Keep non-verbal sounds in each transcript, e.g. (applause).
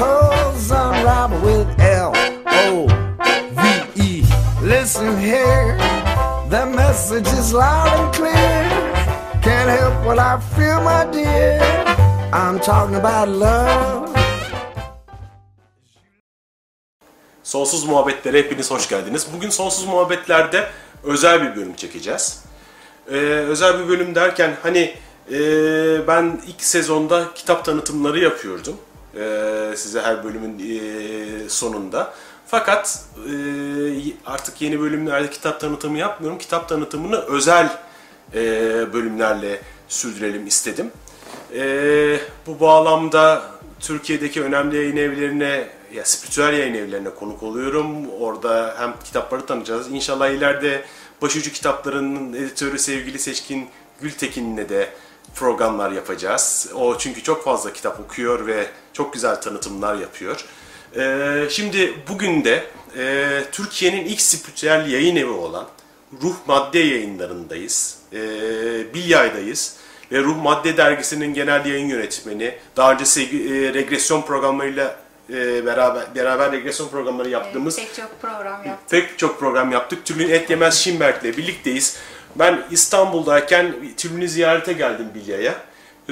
unravel with L O V E. Listen here, the message is loud and clear. Can't help what I feel, my dear. I'm talking about love. Sonsuz Muhabbetlere hepiniz hoş geldiniz. Bugün Sonsuz Muhabbetler'de özel bir bölüm çekeceğiz. Ee, özel bir bölüm derken hani e, ben ilk sezonda kitap tanıtımları yapıyordum. Ee, size her bölümün e, sonunda. Fakat e, artık yeni bölümlerde kitap tanıtımı yapmıyorum. Kitap tanıtımını özel e, bölümlerle sürdürelim istedim. E, bu bağlamda Türkiye'deki önemli yayın evlerine, ya spiritüel yayın evlerine konuk oluyorum. Orada hem kitapları tanıyacağız. İnşallah ileride başucu kitaplarının editörü sevgili Seçkin Gültekin'le de programlar yapacağız. O çünkü çok fazla kitap okuyor ve çok güzel tanıtımlar yapıyor. Ee, şimdi bugün de e, Türkiye'nin ilk spiritüel yayın evi olan Ruh Madde yayınlarındayız. Ee, Bilyay'dayız. Ve Ruh Madde dergisinin genel yayın yönetmeni, daha önce e, regresyon programlarıyla e, beraber beraber regresyon programları yaptığımız Pek çok program yaptık. pek çok program yaptık. Tülin Et Yemez Şimberk'le birlikteyiz. Ben İstanbul'dayken Tülin'i ziyarete geldim Bilya'ya.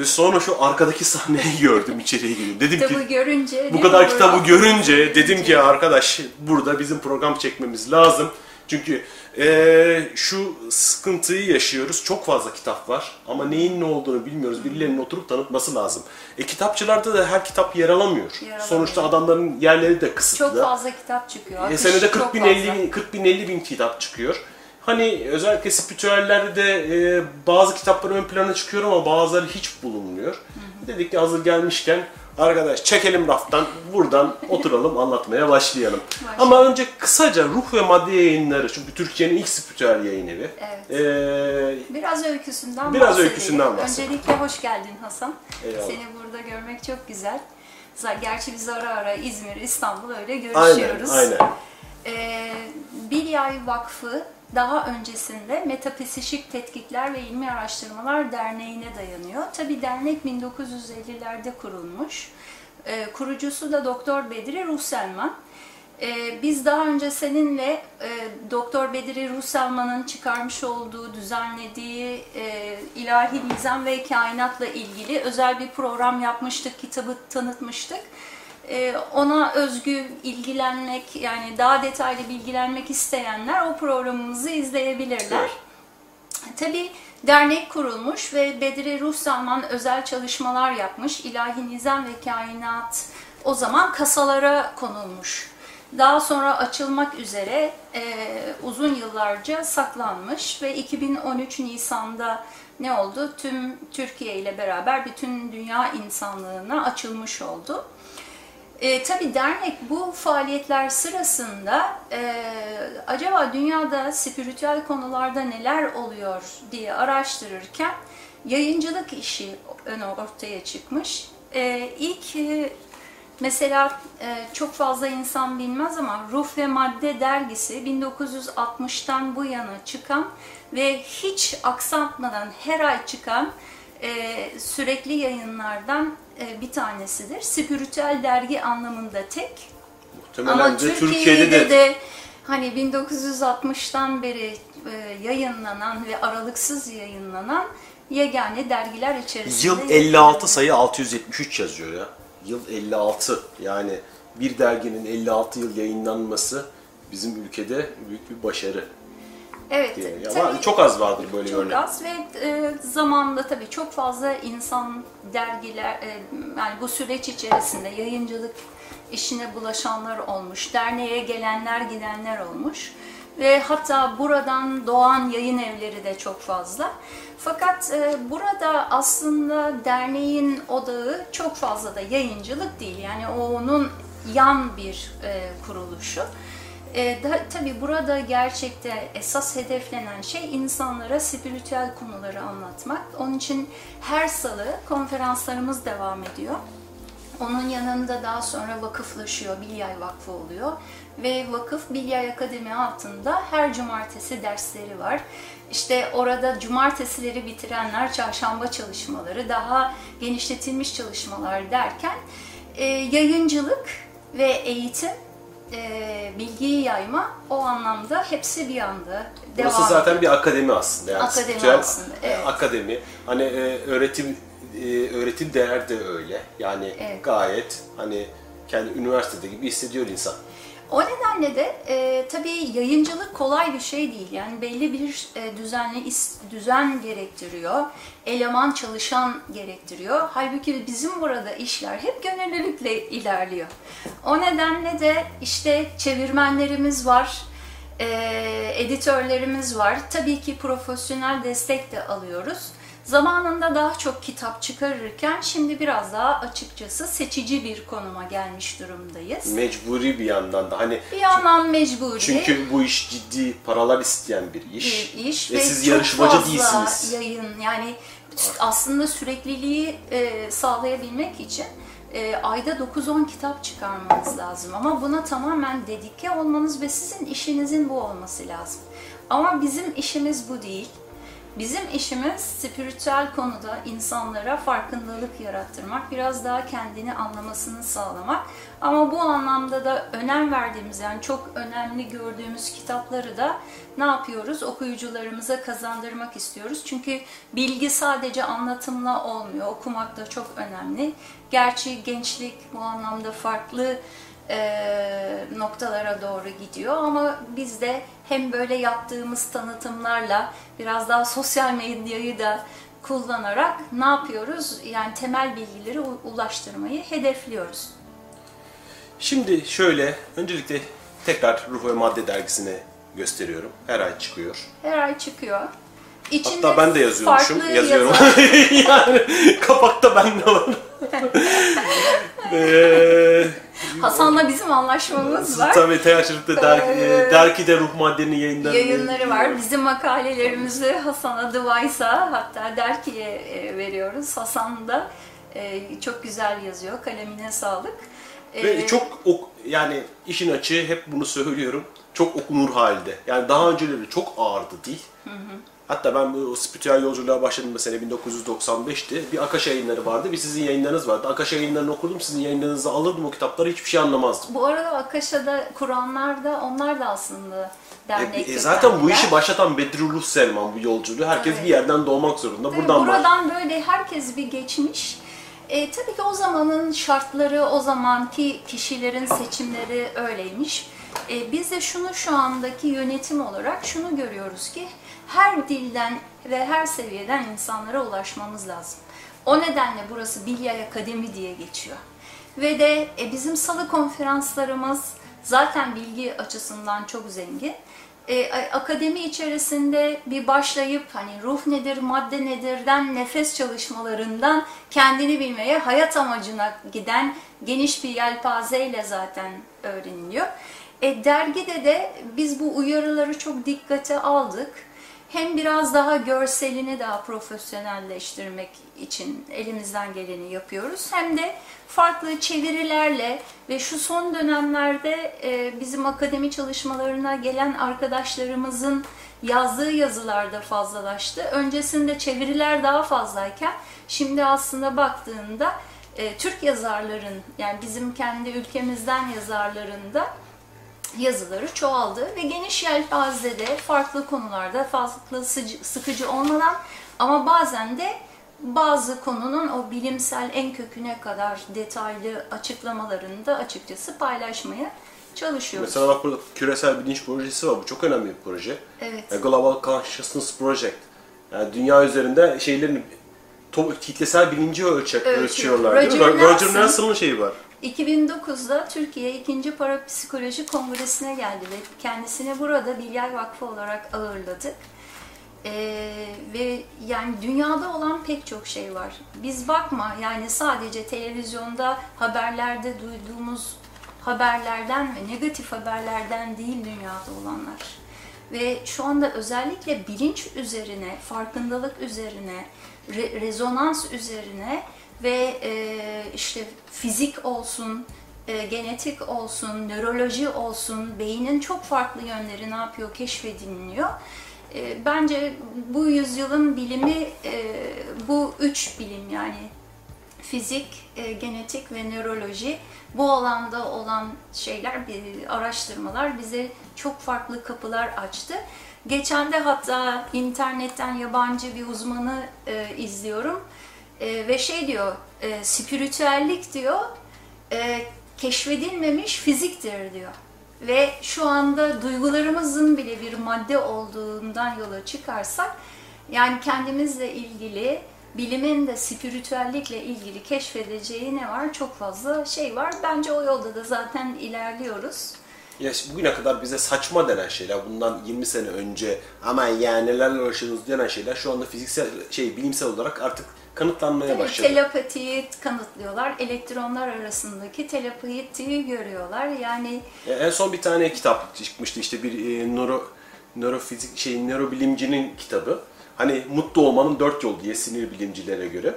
Ve Sonra şu arkadaki sahneyi gördüm içeriye girdim. Dedim Kitabı ki görünce... bu kadar kitabı Orada- görünce dedim ki arkadaş burada bizim program çekmemiz lazım. Çünkü eee, şu sıkıntıyı yaşıyoruz. Çok fazla kitap var ama neyin ne olduğunu bilmiyoruz. Birilerinin oturup tanıtması lazım. E kitapçılarda da her kitap yer alamıyor. Yer alamıyor. Sonuçta adamların yerleri de kısıtlı. Çok fazla kitap çıkıyor. E, senede 40 çok bin, fazla. 50 bin, 40 bin 50 bin kitap çıkıyor. Hani özellikle spiritüellerde de e, bazı kitaplar ön plana çıkıyor ama bazıları hiç bulunmuyor. Dedik ki hazır gelmişken arkadaş çekelim raftan buradan (laughs) oturalım anlatmaya başlayalım. Ama önce kısaca ruh ve madde yayınları çünkü Türkiye'nin ilk spiritüel yayın evi. Evet. E, Biraz öyküsünden Biraz bahsedelim. öyküsünden bahsedelim. Öncelikle hoş geldin Hasan. Eyvallah. Seni burada görmek çok güzel. Gerçi biz ara ara İzmir, İstanbul öyle aynen, görüşüyoruz. aynen. Ee, Bilyay Vakfı daha öncesinde Metapsişik Tetkikler ve İlmi Araştırmalar Derneği'ne dayanıyor. Tabi dernek 1950'lerde kurulmuş. Ee, kurucusu da Doktor Bedri Ruhselman. Ee, biz daha önce seninle e, Doktor Bedri Ruhselman'ın çıkarmış olduğu, düzenlediği e, ilahi nizam ve kainatla ilgili özel bir program yapmıştık, kitabı tanıtmıştık. Ee, ona özgü ilgilenmek yani daha detaylı bilgilenmek isteyenler o programımızı izleyebilirler. Evet. Tabi dernek kurulmuş ve Bedri Ruh Salman özel çalışmalar yapmış. İlahi Nizam ve Kainat o zaman kasalara konulmuş. Daha sonra açılmak üzere e, uzun yıllarca saklanmış ve 2013 Nisan'da ne oldu? Tüm Türkiye ile beraber bütün dünya insanlığına açılmış oldu. E, tabii dernek bu faaliyetler sırasında e, acaba dünyada spiritüel konularda neler oluyor diye araştırırken yayıncılık işi ön ortaya çıkmış. E, ilk e, mesela e, çok fazla insan bilmez ama Ruh ve Madde dergisi 1960'tan bu yana çıkan ve hiç aksatmadan her ay çıkan e, sürekli yayınlardan e, bir tanesidir. Spiritüel dergi anlamında tek. Muhtemelen Ama de Türkiye'de Türkiye'de de, hani 1960'tan beri e, yayınlanan ve aralıksız yayınlanan yegane dergiler içerisinde. Yıl 56 sayı 673 yazıyor ya. Yıl 56 yani bir derginin 56 yıl yayınlanması bizim ülkede büyük bir başarı. Evet. diye. tabii- Ama çok az vardır böyle Çok örnek. az ve e, zamanla tabii çok fazla insan dergiler e, yani bu süreç içerisinde yayıncılık işine bulaşanlar olmuş, derneğe gelenler gidenler olmuş. ve hatta buradan doğan yayın evleri de çok fazla. Fakat e, burada aslında derneğin odağı çok fazla da yayıncılık değil. Yani o onun yan bir e, kuruluşu. E, da, tabii burada gerçekte esas hedeflenen şey insanlara spiritüel konuları anlatmak. Onun için her salı konferanslarımız devam ediyor. Onun yanında daha sonra vakıflaşıyor, Bilyay Vakfı oluyor. Ve vakıf Bilyay Akademi altında her cumartesi dersleri var. İşte orada cumartesileri bitirenler çarşamba çalışmaları, daha genişletilmiş çalışmalar derken e, yayıncılık ve eğitim, e, bilgiyi yayma o anlamda hepsi bir anda devam Burası zaten ediyor. bir akademi aslında. Yani Akademi spiritüel, aslında, evet. Akademi. Hani e, öğretim e, öğretim değer de öyle. Yani Evet. gayet hani kendi üniversitede gibi hissediyor insan. O nedenle de e, tabii yayıncılık kolay bir şey değil. Yani belli bir e, düzenli düzen gerektiriyor. Eleman çalışan gerektiriyor. Halbuki bizim burada işler hep gönüllülükle ilerliyor. O nedenle de işte çevirmenlerimiz var, e, editörlerimiz var. Tabii ki profesyonel destek de alıyoruz. Zamanında daha çok kitap çıkarırken şimdi biraz daha açıkçası seçici bir konuma gelmiş durumdayız. Mecburi bir yandan da hani Bir yandan mecburi çünkü bu iş ciddi paralar isteyen bir iş. bir iş ve, ve siz yarışmacı değilsiniz. yayın yani aslında sürekliliği e, sağlayabilmek için e, ayda 9-10 kitap çıkarmanız lazım ama buna tamamen dedike olmanız ve sizin işinizin bu olması lazım. Ama bizim işimiz bu değil. Bizim işimiz spiritüel konuda insanlara farkındalık yarattırmak, biraz daha kendini anlamasını sağlamak. Ama bu anlamda da önem verdiğimiz yani çok önemli gördüğümüz kitapları da ne yapıyoruz? Okuyucularımıza kazandırmak istiyoruz. Çünkü bilgi sadece anlatımla olmuyor. Okumak da çok önemli. Gerçi gençlik bu anlamda farklı e, noktalara doğru gidiyor ama biz de hem böyle yaptığımız tanıtımlarla biraz daha sosyal medyayı da kullanarak ne yapıyoruz? Yani temel bilgileri ulaştırmayı hedefliyoruz. Şimdi şöyle öncelikle tekrar Ruh ve Madde dergisini gösteriyorum. Her ay çıkıyor. Her ay çıkıyor. İçinde Hatta ben de yazıyormuşum. Yazıyorum. (laughs) yani kapakta ben de var. Ee, Hasan'la bizim anlaşmamız var. Tabii teyaşırlıkta der, Ee, dergide ruh maddenin yayınlarını Yayınları var. Bizim makalelerimizi Hasan Adıvaysa hatta Derki'ye e, veriyoruz. Hasan da e, çok güzel yazıyor. Kalemine sağlık. Ve E, çok ok, yani işin açığı hep bunu söylüyorum. Çok okunur halde. Yani daha önceleri çok ağırdı dil. Hatta ben bu spiritüel yolculuğa başladığımda sene 1995'ti. Bir Akaş yayınları vardı, bir sizin yayınlarınız vardı. Akaş yayınlarını okurdum, sizin yayınlarınızı alırdım o kitapları, hiçbir şey anlamazdım. Bu arada Akaşa'da kuranlar da onlar da aslında E, dernek e, zaten bu kökenliler. işi başlatan Bedrullah Selman bu yolculuğu. Herkes Evet. bir yerden doğmak zorunda. Tabii Buradan buradan böyle herkes bir geçmiş. E, tabii ki o zamanın şartları, o zamanki kişilerin seçimleri öyleymiş. E, biz de şunu şu andaki yönetim olarak şunu görüyoruz ki her dilden ve her seviyeden insanlara ulaşmamız lazım. O nedenle burası Bilyay Akademi diye geçiyor. Ve de e, bizim salı konferanslarımız zaten bilgi açısından çok zengin. E, akademi içerisinde bir başlayıp hani ruh nedir, madde nedirden nefes çalışmalarından kendini bilmeye, hayat amacına giden geniş bir yelpazeyle zaten öğreniliyor. E, dergide de biz bu uyarıları çok dikkate aldık. Hem biraz daha görselini daha profesyonelleştirmek için elimizden geleni yapıyoruz. Hem de farklı çevirilerle ve şu son dönemlerde e, bizim akademi çalışmalarına gelen arkadaşlarımızın yazdığı yazılar da fazlalaştı. Öncesinde çeviriler daha fazlayken şimdi aslında baktığında e, Türk yazarların yani bizim kendi ülkemizden yazarların da yazıları çoğaldı ve geniş yelpazede farklı konularda sıcı- sıkıcı olmadan ama bazen de bazı konunun o bilimsel en köküne kadar detaylı açıklamalarını da açıkçası paylaşmaya çalışıyoruz. Mesela bak burada küresel bilinç projesi var. Bu çok önemli bir proje. Evet. E, Global Consciousness Project. Yani dünya üzerinde şeylerin kitlesel bilinci ölçek, Ölçüyor. ölçüyorlar. Roger Ro- Roger Nelson. Nelson'ın şeyi var. 2009'da Türkiye 2. Parapsikoloji Kongresi'ne geldi ve kendisini burada Bilyay Vakfı olarak ağırladık. Ee, ve yani dünyada olan pek çok şey var. Biz bakma yani sadece televizyonda haberlerde duyduğumuz haberlerden ve negatif haberlerden değil dünyada olanlar. Ve şu anda özellikle bilinç üzerine, farkındalık üzerine, re- rezonans üzerine ve e, işte fizik olsun, e, genetik olsun, nöroloji olsun, beynin çok farklı yönleri ne yapıyor keşfediliyor. E, bence bu yüzyılın bilimi e, bu üç bilim yani fizik, e, genetik ve nöroloji bu alanda olan şeyler, araştırmalar bize çok farklı kapılar açtı. Geçen de hatta internetten yabancı bir uzmanı e, izliyorum E, ve şey diyor, e, spiritüellik diyor, e, keşfedilmemiş fiziktir diyor. Ve şu anda duygularımızın bile bir madde olduğundan yola çıkarsak, yani kendimizle ilgili, bilimin de spiritüellikle ilgili keşfedeceği ne var? Çok fazla şey var. Bence o yolda da zaten ilerliyoruz. Ya bugüne kadar bize saçma denen şeyler, bundan 20 sene önce ama yani nelerle uğraşıyorsunuz denen şeyler şu anda fiziksel, şey bilimsel olarak artık kanıtlanmaya Tabii başladı. telepatiyi kanıtlıyorlar. Elektronlar arasındaki telepatiyi görüyorlar. Yani Ya en son bir tane kitap çıkmıştı işte bir e, nöro nörofizik şey nörobilimcinin kitabı. Hani mutlu olmanın dört yolu diye sinir bilimcilere göre.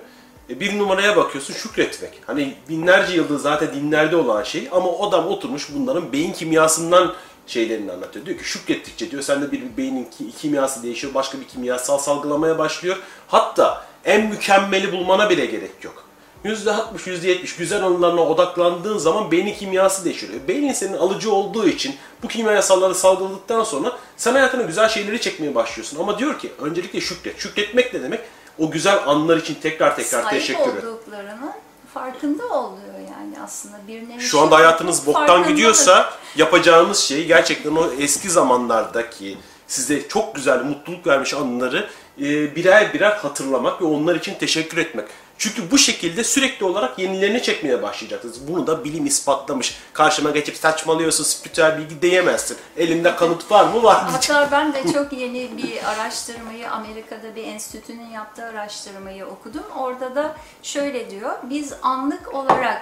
E, bir numaraya bakıyorsun şükretmek. Hani binlerce yıldır zaten dinlerde olan şey ama o adam oturmuş bunların beyin kimyasından şeylerini anlatıyor. Diyor ki şükrettikçe diyor sende bir beynin ki- kimyası değişiyor, başka bir kimyasal salgılamaya başlıyor. Hatta en mükemmeli bulmana bile gerek yok. %60, %70 güzel anılarına odaklandığın zaman beynin kimyası değişiyor. Beynin senin alıcı olduğu için bu kimyasalları salgıladıktan sonra sen hayatına güzel şeyleri çekmeye başlıyorsun. Ama diyor ki öncelikle şükret. Şükretmek ne demek? O güzel anlar için tekrar tekrar sahip teşekkür et. olduklarının farkında oluyor yani aslında bir nevi. Şu anda hayatınız boktan gidiyorsa yapacağınız şey gerçekten o eski zamanlardaki size çok güzel mutluluk vermiş anıları e, birer birer hatırlamak ve onlar için teşekkür etmek. Çünkü bu şekilde sürekli olarak yenilerini çekmeye başlayacaksınız. Bunu da bilim ispatlamış. Karşıma geçip saçmalıyorsun, spiritüel bilgi diyemezsin. Elimde kanıt var mı? Var. Hatta ben de çok yeni bir araştırmayı, Amerika'da bir enstitünün yaptığı araştırmayı okudum. Orada da şöyle diyor, biz anlık olarak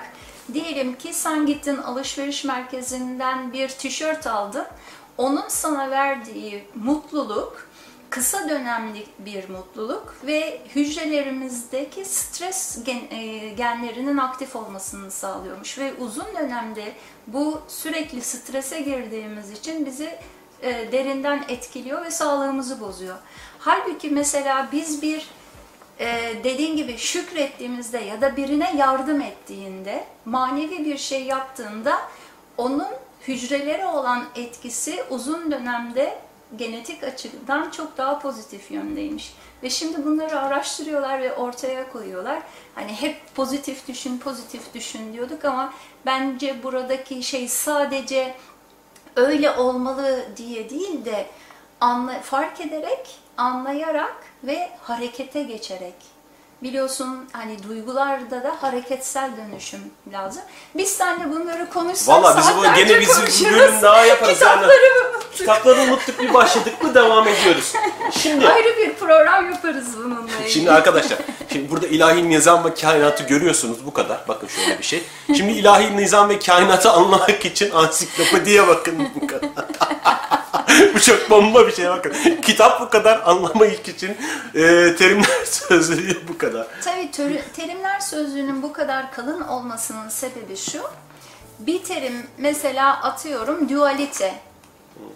diyelim ki sen gittin alışveriş merkezinden bir tişört aldın. Onun sana verdiği mutluluk kısa dönemlik bir mutluluk ve hücrelerimizdeki stres gen- e, genlerinin aktif olmasını sağlıyormuş ve uzun dönemde bu sürekli strese girdiğimiz için bizi e, derinden etkiliyor ve sağlığımızı bozuyor. Halbuki mesela biz bir e, dediğin gibi şükrettiğimizde ya da birine yardım ettiğinde, manevi bir şey yaptığında onun hücrelere olan etkisi uzun dönemde genetik açıdan çok daha pozitif yöndeymiş. Ve şimdi bunları araştırıyorlar ve ortaya koyuyorlar. Hani hep pozitif düşün, pozitif düşün diyorduk ama bence buradaki şey sadece öyle olmalı diye değil de anla, fark ederek, anlayarak ve harekete geçerek. Biliyorsun hani duygularda da hareketsel dönüşüm lazım. biz seninle bunları konuşsak Valla bizi bu gene bizi bir bölüm daha yaparız. yani. Kitapları unuttuk. Kitapları unuttuk bir başladık mı devam ediyoruz. Şimdi Ayrı bir program yaparız bununla (laughs) ilgili. Şimdi arkadaşlar, şimdi burada ilahi nizam ve kainatı görüyorsunuz bu kadar. Bakın şöyle bir şey. Şimdi ilahi nizam ve kainatı anlamak için ansiklopediye bakın bu kadar. (laughs) bu çok bomba bir şey bakın. Kitap bu kadar anlamak için e, terimler (laughs) sözlüğü bu kadar. Tabii tör- terimler sözlüğünün bu kadar kalın olmasının sebebi şu. Bir terim mesela atıyorum dualite.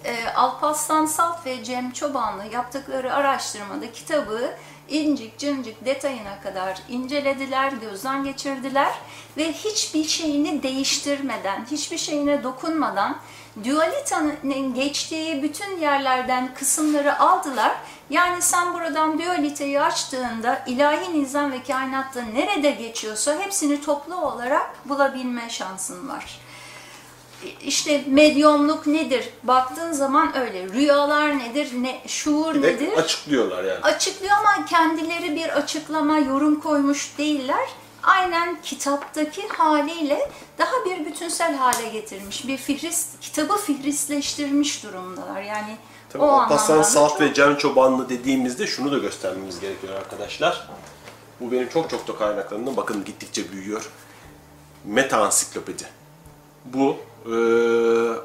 Ee, Alparslan Salt ve Cem Çobanlı yaptıkları araştırmada kitabı incik cincik detayına kadar incelediler, gözden geçirdiler ve hiçbir şeyini değiştirmeden, hiçbir şeyine dokunmadan dualitenin geçtiği bütün yerlerden kısımları aldılar. Yani sen buradan dualiteyi açtığında ilahi nizam ve kainatta nerede geçiyorsa hepsini toplu olarak bulabilme şansın var. İşte medyumluk nedir? Baktığın zaman öyle. Rüyalar nedir? Ne, şuur nedir? açıklıyorlar yani. Açıklıyor ama kendileri bir açıklama, yorum koymuş değiller. Aynen kitaptaki haliyle daha bir bütünsel hale getirmiş. Bir fihrist, kitabı fihristleştirmiş durumdalar. Yani Tabii o Alparslan Salt çok- ve Cem Çobanlı dediğimizde şunu da göstermemiz gerekiyor arkadaşlar. Bu benim çok çok da kaynaklarımdan bakın gittikçe büyüyor. Meta ansiklopedi. Bu e,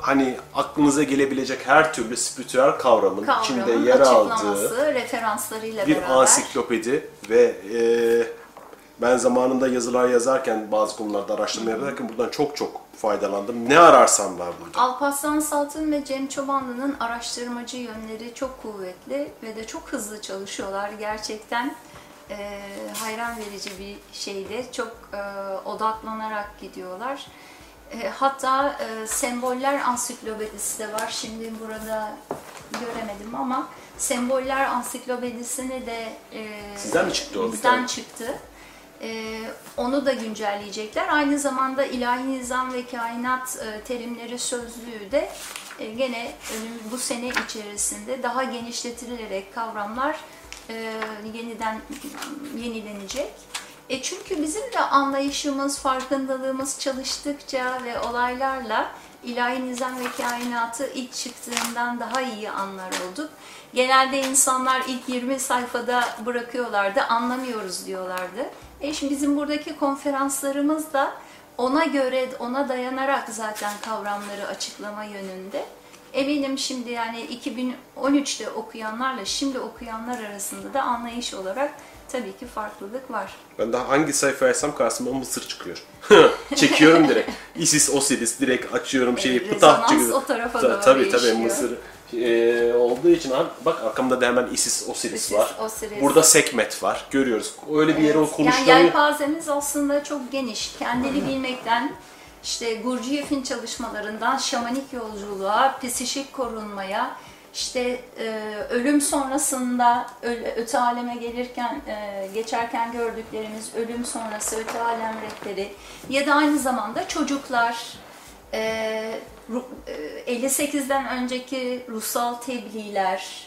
hani aklınıza gelebilecek her türlü spiritüel kavramın, kavramın içinde yer aldığı referanslarıyla bir beraber. ansiklopedi ve e, ben zamanında yazılar yazarken bazı konularda araştırma yaparken buradan çok çok faydalandım. Ne ararsam var burada. Alparslan Saltın ve Cem Çobanlı'nın araştırmacı yönleri çok kuvvetli ve de çok hızlı çalışıyorlar. Gerçekten e, hayran verici bir şeydi. Çok e, odaklanarak gidiyorlar. E, hatta e, Semboller Ansiklopedisi de var. Şimdi burada göremedim ama Semboller Ansiklopedisini de e, Sizden mi çıktı o Bizden tane? çıktı. Ee, onu da güncelleyecekler. Aynı zamanda ilahi nizam ve kainat e, terimleri sözlüğü de e, gene bu sene içerisinde daha genişletilerek kavramlar e, yeniden yenilenecek. E çünkü bizim de anlayışımız, farkındalığımız çalıştıkça ve olaylarla ilahi nizam ve kainatı ilk çıktığından daha iyi anlar olduk. Genelde insanlar ilk 20 sayfada bırakıyorlardı, anlamıyoruz diyorlardı. E şimdi bizim buradaki konferanslarımız da ona göre, ona dayanarak zaten kavramları açıklama yönünde. Eminim şimdi yani 2013'te okuyanlarla şimdi okuyanlar arasında da anlayış olarak tabii ki farklılık var. Ben daha hangi sayfa açsam karşıma Mısır çıkıyor. (laughs) Çekiyorum direkt. (laughs) Isis, Osiris direkt açıyorum şeyi Evet, pıtah çıkıyor. o tarafa Ta- doğru Tabii tabii. Mısır e, olduğu için bak arkamda da hemen Isis, Osiris Isis, var. Osiris. Burada Sekmet var. Görüyoruz. Öyle bir yere o Evet, Yani yelpazemiz aslında çok geniş. Kendini bilmekten, işte Gurdjieff'in çalışmalarından şamanik yolculuğa, psişik korunmaya, işte e, ölüm sonrasında öte aleme gelirken, e, geçerken gördüklerimiz ölüm sonrası öte alem rehberi ya da aynı zamanda çocuklar, e, 58'den önceki ruhsal tebliğler,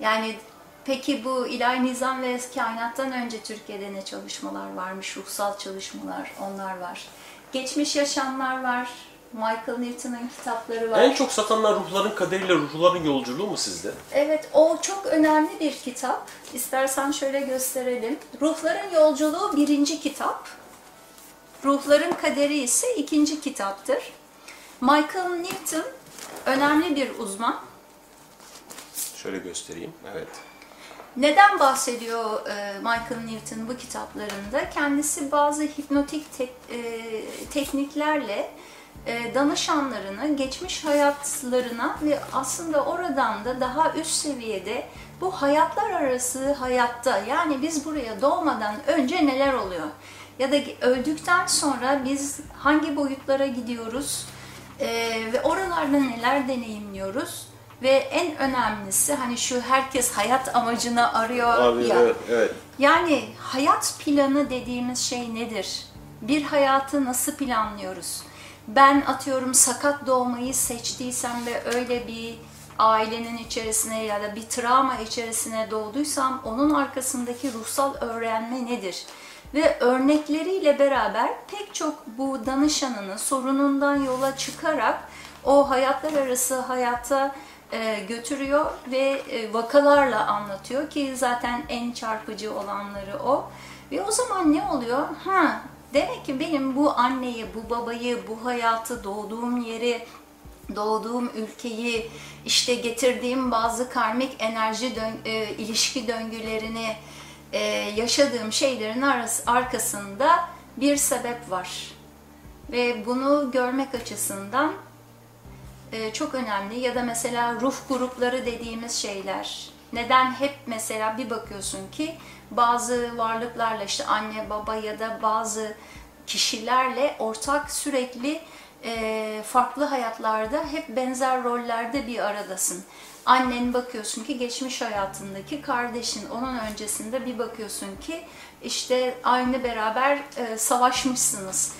yani peki bu ilahi nizam ve kainattan önce Türkiye'de ne çalışmalar varmış? Ruhsal çalışmalar, onlar var. Geçmiş yaşamlar var. Michael Newton'un kitapları var. en çok satanlar ruhların kaderiyle ruhların yolculuğu mu sizde? Evet, o çok önemli bir kitap. İstersen şöyle gösterelim. Ruhların Yolculuğu birinci kitap. Ruhların Kaderi ise ikinci kitaptır. Michael Newton önemli bir uzman. Şöyle göstereyim. Evet. Neden bahsediyor e, Michael Newton bu kitaplarında? Kendisi bazı hipnotik tek- e, tekniklerle e, danışanlarını geçmiş hayatlarına ve aslında oradan da daha üst seviyede bu hayatlar arası hayatta yani biz buraya doğmadan önce neler oluyor? Ya da öldükten sonra biz hangi boyutlara gidiyoruz? E, ve oralarda neler deneyimliyoruz? Ve en önemlisi hani şu herkes hayat amacını arıyor Abi ya. evet, evet. Yani hayat planı dediğimiz şey nedir? Bir hayatı nasıl planlıyoruz? Ben atıyorum sakat doğmayı seçtiysem ve öyle bir ailenin içerisine ya da bir travma içerisine doğduysam onun arkasındaki ruhsal öğrenme nedir? Ve örnekleriyle beraber pek çok bu danışanını sorunundan yola çıkarak o hayatlar arası hayata e, götürüyor ve e, vakalarla anlatıyor ki zaten en çarpıcı olanları o. Ve o zaman ne oluyor? Ha, demek ki benim bu anneyi, bu babayı, bu hayatı, doğduğum yeri, doğduğum ülkeyi, işte getirdiğim bazı karmik enerji dön- e, ilişki döngülerini, e, yaşadığım şeylerin arkasında bir sebep var. Ve bunu görmek açısından e, çok önemli ya da mesela ruh grupları dediğimiz şeyler. Neden hep mesela bir bakıyorsun ki bazı varlıklarla işte anne baba ya da bazı kişilerle ortak sürekli e, farklı hayatlarda hep benzer rollerde bir aradasın. Annen bakıyorsun ki geçmiş hayatındaki kardeşin, onun öncesinde bir bakıyorsun ki işte aynı beraber e, savaşmışsınız.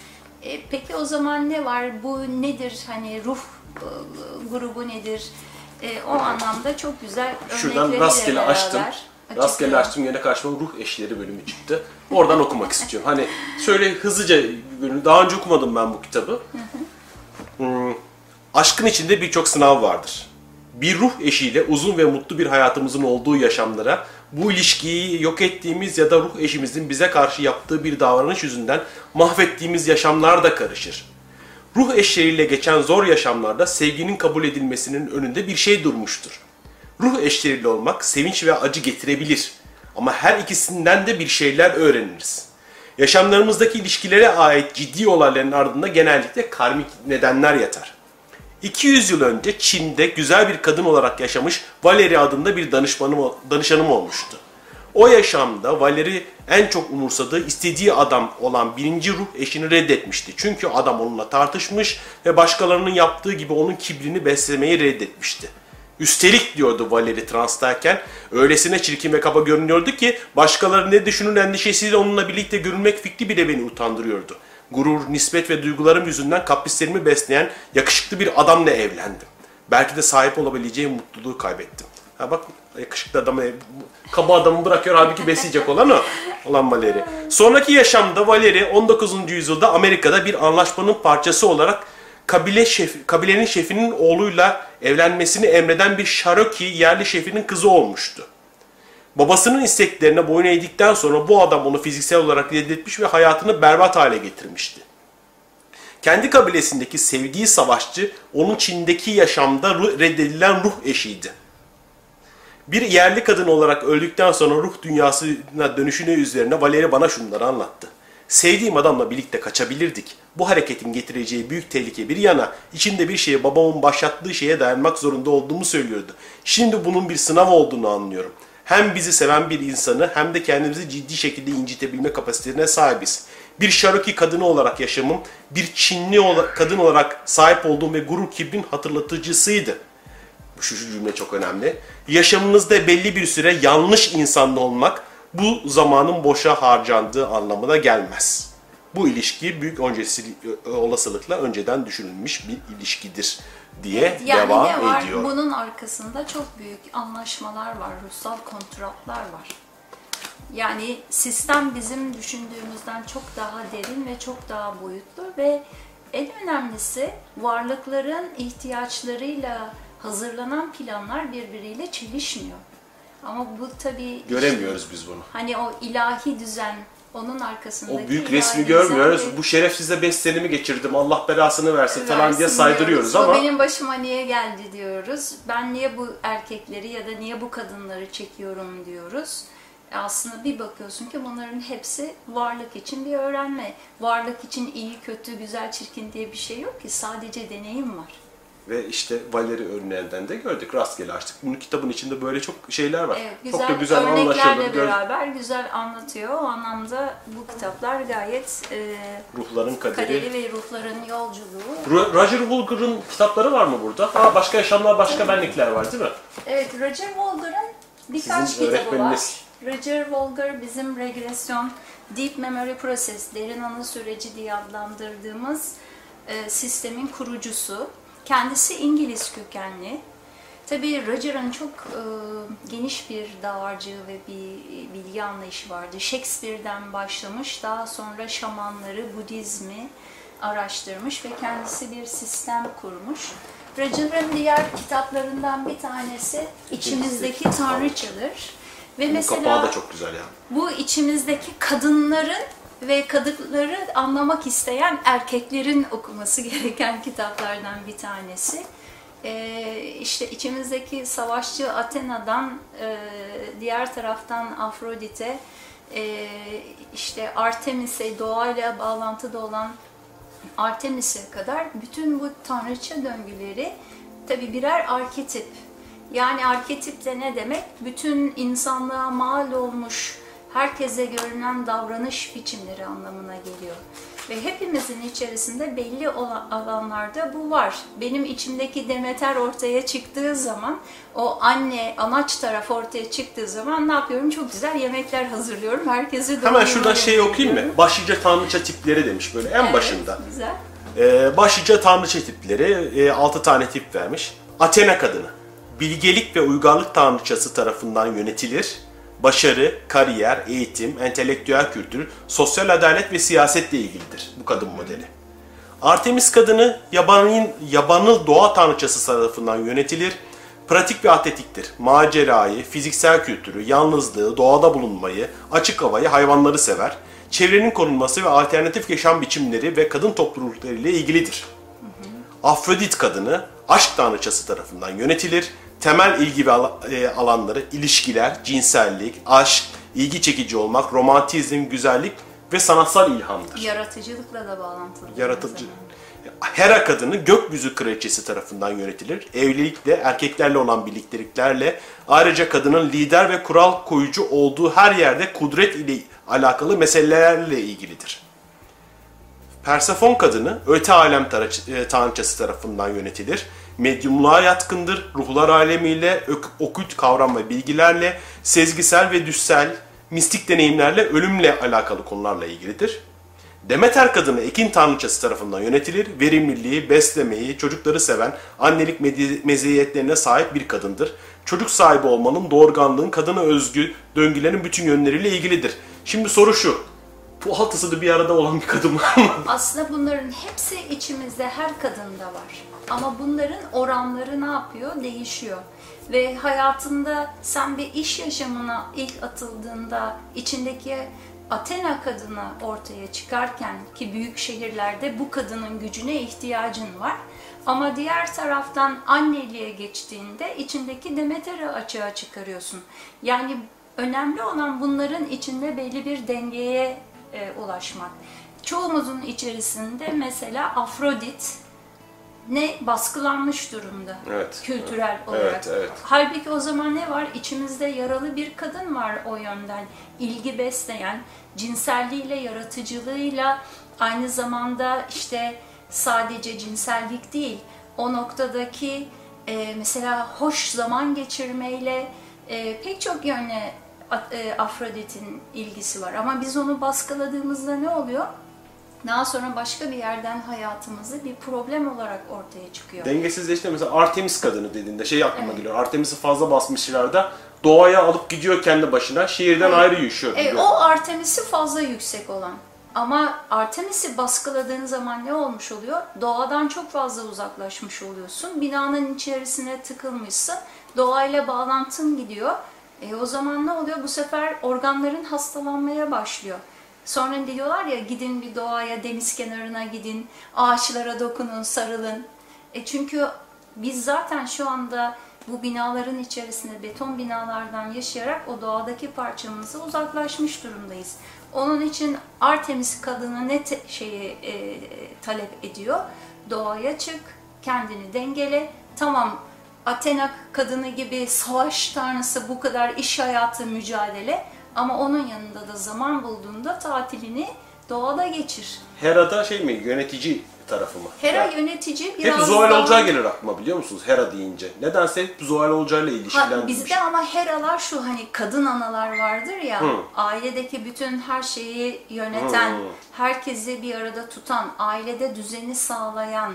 E, peki o zaman ne var? Bu nedir? Hani ruh e, grubu nedir? E, o anlamda çok güzel Şuradan örnekleriyle rastgele beraber. açtım. Rastgele açtım yine karşıma ruh eşleri bölümü çıktı. Oradan okumak istiyorum. Hani şöyle hızlıca. Daha önce okumadım ben bu kitabı. Hmm, aşkın içinde birçok sınav vardır. Bir ruh eşiyle uzun ve mutlu bir hayatımızın olduğu yaşamlara bu ilişkiyi yok ettiğimiz ya da ruh eşimizin bize karşı yaptığı bir davranış yüzünden mahvettiğimiz yaşamlar da karışır. Ruh eşleriyle geçen zor yaşamlarda sevginin kabul edilmesinin önünde bir şey durmuştur. Ruh eşleriyle olmak sevinç ve acı getirebilir. Ama her ikisinden de bir şeyler öğreniriz. Yaşamlarımızdaki ilişkilere ait ciddi olayların ardında genellikle karmik nedenler yatar. 200 yıl önce Çin'de güzel bir kadın olarak yaşamış Valeri adında bir danışmanım, danışanım olmuştu. O yaşamda Valeri en çok umursadığı istediği adam olan birinci ruh eşini reddetmişti. Çünkü adam onunla tartışmış ve başkalarının yaptığı gibi onun kibrini beslemeyi reddetmişti. Üstelik diyordu Valeri transtayken öylesine çirkin ve kaba görünüyordu ki başkaları ne düşünür endişesiyle onunla birlikte görünmek fikri bile beni utandırıyordu. Gurur, nispet ve duygularım yüzünden kaprislerimi besleyen yakışıklı bir adamla evlendim. Belki de sahip olabileceğim mutluluğu kaybettim. Ha bak yakışıklı adamı, kaba adamı bırakıyor halbuki besleyecek olan o. Olan Valeri. Sonraki yaşamda Valeri 19. yüzyılda Amerika'da bir anlaşmanın parçası olarak kabile şef, kabilenin şefinin oğluyla evlenmesini emreden bir Cherokee yerli şefinin kızı olmuştu. Babasının isteklerine boyun eğdikten sonra bu adam onu fiziksel olarak reddetmiş ve hayatını berbat hale getirmişti. Kendi kabilesindeki sevdiği savaşçı onun Çin'deki yaşamda reddedilen ruh eşiydi. Bir yerli kadın olarak öldükten sonra ruh dünyasına dönüşüne üzerine Valeri bana şunları anlattı. Sevdiğim adamla birlikte kaçabilirdik. Bu hareketin getireceği büyük tehlike bir yana, içinde bir şeye babamın başlattığı şeye dayanmak zorunda olduğumu söylüyordu. Şimdi bunun bir sınav olduğunu anlıyorum. Hem bizi seven bir insanı hem de kendimizi ciddi şekilde incitebilme kapasitesine sahibiz. Bir Cherokee kadını olarak yaşamım, bir Çinli kadın olarak sahip olduğum ve gurur kibrin hatırlatıcısıydı. Şu, şu cümle çok önemli. Yaşamınızda belli bir süre yanlış insanlı olmak, bu zamanın boşa harcandığı anlamına gelmez. Bu ilişki büyük öncesi, olasılıkla önceden düşünülmüş bir ilişkidir diye Evet, yani devam ne var? ediyor. Bunun arkasında çok büyük anlaşmalar var, ruhsal kontratlar var. Yani sistem bizim düşündüğümüzden çok daha derin ve çok daha boyutlu ve en önemlisi varlıkların ihtiyaçlarıyla hazırlanan planlar birbiriyle çelişmiyor. Ama bu tabii Göremiyoruz biz bunu. hani o ilahi düzen onun arkasındaki O büyük resmi görmüyoruz. ve- Bu şerefsize beslenimi geçirdim. Allah belasını versin falan diye versin saydırıyoruz diyoruz. ama Bu benim başıma niye geldi diyoruz. Ben niye bu erkekleri ya da niye bu kadınları çekiyorum diyoruz. E Aslında bir bakıyorsun ki bunların hepsi varlık için bir öğrenme. Varlık için iyi, kötü, güzel, çirkin diye bir şey yok ki. Sadece deneyim var. Ve işte Valeri örneğinden de gördük. Rastgele açtık. Bunun kitabın içinde böyle çok şeyler var. Evet, çok güzel, da güzel örneklerle anlaşılır. Beraber güzel anlatıyor. O anlamda bu kitaplar gayet e, Ruhların kaderi. kaderi ve ruhların yolculuğu. Ro- Roger Hulger'ın kitapları var mı burada? Ha, başka yaşamlar, başka benlikler var değil mi? Evet, Roger Wolger'ın birkaç Sizin kitabı var. Roger Wolger bizim regresyon, deep memory process, derin anı süreci diye adlandırdığımız e, sistemin kurucusu. Kendisi İngiliz kökenli. Tabii Roger'ın çok e, geniş bir dağarcığı ve bir bilgi anlayışı vardı. Shakespeare'den başlamış, daha sonra şamanları, Budizmi araştırmış ve kendisi bir sistem kurmuş. Roger'ın diğer kitaplarından bir tanesi İçimizdeki Tanrıçadır. Ve Bunun mesela kapağı da çok güzel yani. bu içimizdeki kadınların ve kadınları anlamak isteyen erkeklerin okuması (laughs) gereken kitaplardan bir tanesi. Ee, işte içimizdeki savaşçı Athena'dan e, diğer taraftan Afrodite, e, işte Artemis'e doğayla bağlantıda olan Artemis'e kadar bütün bu tanrıça döngüleri tabi birer arketip. Yani arketip de ne demek? Bütün insanlığa mal olmuş, herkese görünen davranış biçimleri anlamına geliyor. Ve hepimizin içerisinde belli olan alanlarda bu var. Benim içimdeki Demeter ortaya çıktığı zaman, o anne, anaç taraf ortaya çıktığı zaman ne yapıyorum? Çok güzel yemekler hazırlıyorum. Herkese Hemen şuradan şey okuyayım mı? Başlıca tanrıça tipleri demiş böyle en Evet, başında. Güzel. Ee, başlıca tanrıça tipleri 6 tane tip vermiş. Athena kadını. Bilgelik ve uygarlık tanrıçası tarafından yönetilir. Başarı, kariyer, eğitim, entelektüel kültür, sosyal adalet ve siyasetle ilgilidir bu kadın modeli. Artemis kadını yabanın, yabanıl doğa tanrıçası tarafından yönetilir. Pratik ve atletiktir. Macerayı, fiziksel kültürü, yalnızlığı, doğada bulunmayı, açık havayı, hayvanları sever. Çevrenin korunması ve alternatif yaşam biçimleri ve kadın toplulukları ile ilgilidir. Afrodit kadını aşk tanrıçası tarafından yönetilir. Temel ilgi ve e, alanları ilişkiler, cinsellik, aşk, ilgi çekici olmak, romantizm, güzellik ve sanatsal ilhamdır. Yaratıcılıkla da bağlantılı. Yaratıcı. Hera kadını gökyüzü kraliçesi tarafından yönetilir. Evlilikle, erkeklerle olan birlikteliklerle ayrıca kadının lider ve kural koyucu olduğu her yerde kudret ile alakalı meselelerle ilgilidir. Persefon kadını öte alem e, tanrıçası tarafından yönetilir. Medyumluğa yatkındır. Ruhlar alemiyle, okült kavram ve bilgilerle, sezgisel ve düşsel, mistik deneyimlerle, ölümle alakalı konularla ilgilidir. Demeter kadını ekin tanrıçası tarafından yönetilir. Verimliliği, beslemeyi, çocukları seven, annelik meziyetlerine sahip bir kadındır. Çocuk sahibi olmanın, doğurganlığın, kadına özgü döngülerin bütün yönleriyle ilgilidir. Şimdi soru şu. Bu altısı da bir arada olan bir kadın var mı? Aslında bunların hepsi içimizde her kadında var. Ama bunların oranları ne yapıyor? Değişiyor. Ve hayatında sen bir iş yaşamına ilk atıldığında içindeki Athena kadını ortaya çıkarken ki büyük şehirlerde bu kadının gücüne ihtiyacın var. Ama diğer taraftan anneliğe geçtiğinde içindeki Demeter'i açığa çıkarıyorsun. Yani önemli olan bunların içinde belli bir dengeye e, ulaşmak. Çoğumuzun içerisinde mesela Afrodit ne baskılanmış durumda Evet. kültürel Evet, olarak. evet. Halbuki o zaman ne var? İçimizde yaralı bir kadın var o yönden. ilgi besleyen, cinselliğiyle, yaratıcılığıyla aynı zamanda işte sadece cinsellik değil, o noktadaki e, mesela hoş zaman geçirmeyle e, pek çok yönle e, Afrodit'in ilgisi var. Ama biz onu baskıladığımızda ne oluyor? Daha sonra başka bir yerden hayatımızı bir problem olarak ortaya çıkıyor. Dengesizleşti mesela Artemis kadını dediğinde şey aklıma geliyor. Artemis'i fazla basmışlarda doğaya alıp gidiyor kendi başına. Şehirden Evet. ayrı yaşıyor. Evet, o Artemis'i fazla yüksek olan. Ama Artemis'i baskıladığın zaman ne olmuş oluyor? Doğadan çok fazla uzaklaşmış oluyorsun. Binanın içerisine tıkılmışsın. Doğayla bağlantın gidiyor. E o zaman ne oluyor? Bu sefer organların hastalanmaya başlıyor. Sonra diyorlar ya gidin bir doğaya, deniz kenarına gidin, ağaçlara dokunun, sarılın. E çünkü biz zaten şu anda bu binaların içerisinde beton binalardan yaşayarak o doğadaki parçamızı uzaklaşmış durumdayız. Onun için Artemis kadını ne te- şeyi e, talep ediyor? Doğaya çık, kendini dengele. Tamam Athena kadını gibi savaş tanrısı bu kadar iş hayatı mücadele ama onun yanında da zaman bulduğunda tatilini doğada geçir. Hera'da şey mi yönetici tarafı mı? Hera Yani yönetici biraz hep Zuhal daha... Olcay gelir aklıma biliyor musunuz? Hera deyince. Nedense hep Zuhal Olcay'la Ha, ilişkilendirmiş. bizde ama heralar şu hani kadın analar vardır ya Hı. ailedeki bütün her şeyi yöneten, Hı. herkesi bir arada tutan, ailede düzeni sağlayan.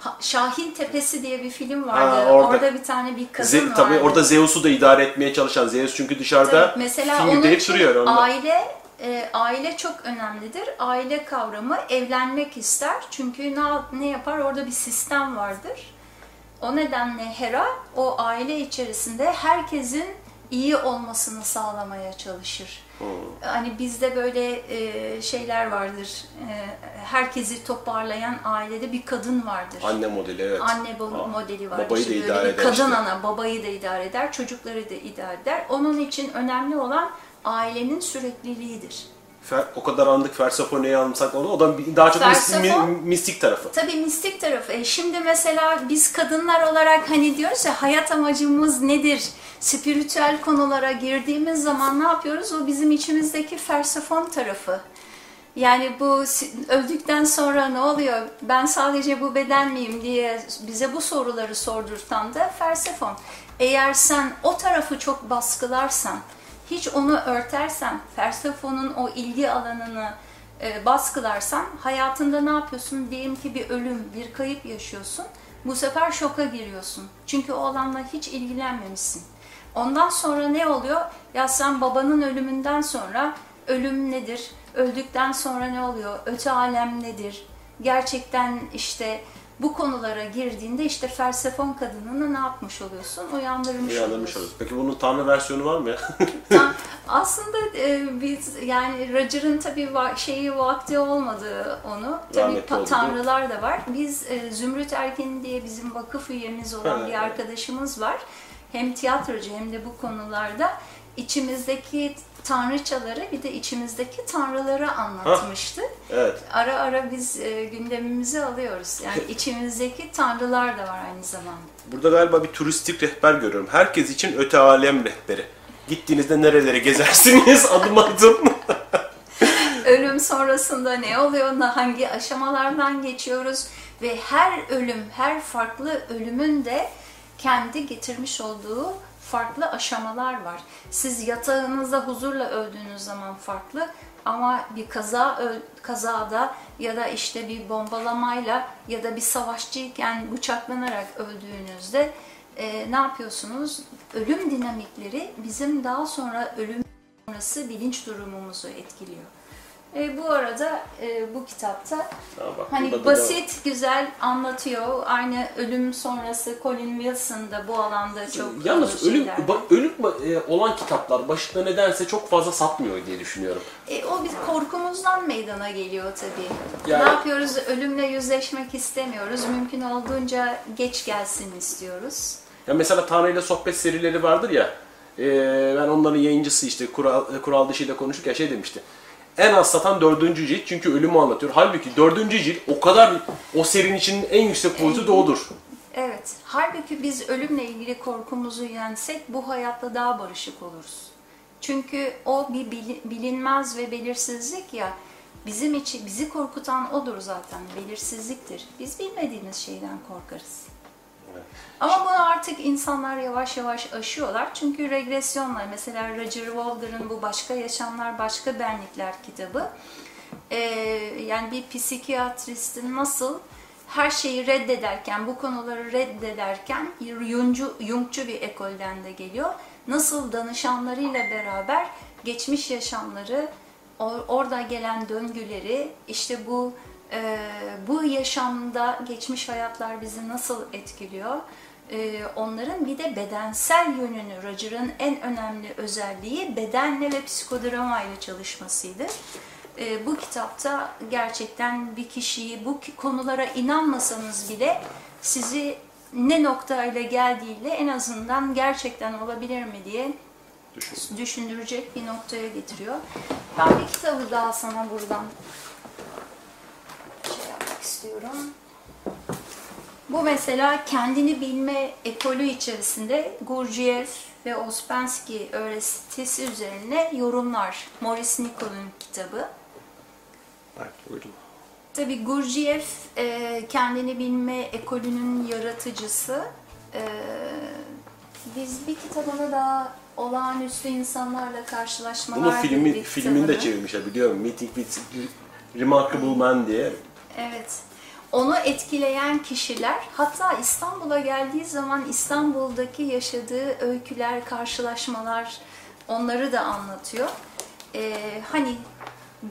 Ha- Şahin Tepesi diye bir film vardı. Ha, orada. orada. bir tane bir kadın Ze- vardı. tabii orada Zeus'u da idare etmeye çalışan Zeus çünkü dışarıda Tabii, mesela film deyip duruyor. Onunla. aile e, aile çok önemlidir. Aile kavramı evlenmek ister. Çünkü ne, ne yapar? Orada bir sistem vardır. O nedenle Hera o aile içerisinde herkesin iyi olmasını sağlamaya çalışır. Hani bizde böyle e, şeyler vardır. E, herkesi toparlayan ailede bir kadın vardır. Anne modeli evet. Anne bo- modeli var. Babayı da İşte böyle idare eder Kadın işte. ana babayı da idare eder, çocukları da idare eder. Onun için önemli olan ailenin sürekliliğidir. Fer- o kadar andık Persephone'yi almışsak onu. O da daha çok Persefone- mi- mistik tarafı. Tabii mistik tarafı. E şimdi mesela biz kadınlar olarak hani diyoruz ya hayat amacımız nedir? Spiritüel konulara girdiğimiz zaman ne yapıyoruz? O bizim içimizdeki Persefon tarafı. Yani bu öldükten sonra ne oluyor? Ben sadece bu beden miyim diye bize bu soruları sordurtan da Persefon. Eğer sen o tarafı çok baskılarsan, hiç onu örtersen, Persefon'un o ilgi alanını e, baskılarsan hayatında ne yapıyorsun? Diyelim ki bir ölüm, bir kayıp yaşıyorsun. Bu sefer şoka giriyorsun. Çünkü o alanla hiç ilgilenmemişsin. Ondan sonra ne oluyor? Ya sen babanın ölümünden sonra ölüm nedir? Öldükten sonra ne oluyor? Öte alem nedir? Gerçekten işte bu konulara girdiğinde işte Fersefon kadınını ne yapmış oluyorsun? Uyandırmış, Uyandırmış oluyorsun. Peki bunun tanrı versiyonu var mı ya? (laughs) (laughs) Aslında e, biz yani Roger'ın tabii va- şeyi vakti olmadı onu. Tabii Rahmetli pa- oldu, tanrılar da var. Biz e, Zümrüt Erkin diye bizim vakıf üyemiz olan Ha, bir evet. arkadaşımız var. Hem tiyatrocu hem de bu konularda içimizdeki tanrıçaları bir de içimizdeki tanrıları anlatmıştı. evet. Ara ara biz e, gündemimizi alıyoruz. Yani içimizdeki tanrılar da var aynı zamanda. Burada galiba bir turistik rehber görüyorum. Herkes için öte alem rehberi. Gittiğinizde nerelere gezersiniz (laughs) adım adım. (laughs) ölüm sonrasında ne oluyor, hangi aşamalardan geçiyoruz ve her ölüm, her farklı ölümün de kendi getirmiş olduğu farklı aşamalar var. Siz yatağınızda huzurla öldüğünüz zaman farklı ama bir kaza kazada ya da işte bir bombalamayla ya da bir savaşçıyken bıçaklanarak öldüğünüzde e, ne yapıyorsunuz? Ölüm dinamikleri bizim daha sonra ölüm sonrası bilinç durumumuzu etkiliyor. E, bu arada e, bu kitapta bak, hani basit, güzel anlatıyor. Aynı ölüm sonrası Colin Wilson da bu alanda çok Yalnız ölüm, ba- ölüm e, olan kitaplar başında nedense çok fazla satmıyor diye düşünüyorum. E, o biz korkumuzdan meydana geliyor tabii. Yani- Ne yapıyoruz? Ölümle yüzleşmek istemiyoruz. Mümkün olduğunca geç gelsin istiyoruz. Ya mesela Tanrı ile sohbet serileri vardır ya. e, ben onların yayıncısı işte kural, e, kural dışıyla konuşurken şey demişti. En az satan dördüncü cilt çünkü ölümü anlatıyor. Halbuki dördüncü cilt o kadar o serinin içinin en yüksek boyutu da odur. Evet. Halbuki biz ölümle ilgili korkumuzu yensek bu hayatta daha barışık oluruz. Çünkü o bir bili- bilinmez ve belirsizlik ya bizim için bizi korkutan odur zaten belirsizliktir. Biz bilmediğimiz şeyden korkarız. Ama bunu artık insanlar yavaş yavaş aşıyorlar. Çünkü regresyonla mesela Roger Walder'ın bu Başka Yaşamlar Başka Benlikler kitabı e, yani bir psikiyatristin nasıl her şeyi reddederken, bu konuları reddederken Jungcu, Jungçu bir ekolden de geliyor. Nasıl danışanlarıyla beraber geçmiş yaşamları, or- orada gelen döngüleri, işte bu bu yaşamda geçmiş hayatlar bizi nasıl etkiliyor? E, onların bir de bedensel yönünü, Roger'ın en önemli özelliği bedenle ve psikodramayla çalışmasıydı. E, bu kitapta gerçekten bir kişiyi bu konulara inanmasanız bile sizi ne noktayla geldiğiyle en azından gerçekten olabilir mi diye Düşün. düşündürecek bir noktaya getiriyor. Ben bir kitabı daha sana buradan yapmak istiyorum. Bu mesela kendini bilme ekolü içerisinde Gurdjieff ve Ouspensky öğretisi üzerine yorumlar. Maurice Nicol'un kitabı. Bak, buyurun. Tabi Gurdjieff e, kendini bilme ekolünün yaratıcısı. E, biz bir kitabını da olağanüstü insanlarla karşılaşmalar Bunu filmi, filmini de çevirmişler biliyorum. Meeting with Remarkable Man diye. Evet. Onu etkileyen kişiler, hatta İstanbul'a geldiği zaman İstanbul'daki yaşadığı öyküler, karşılaşmalar, onları da anlatıyor. Ee, hani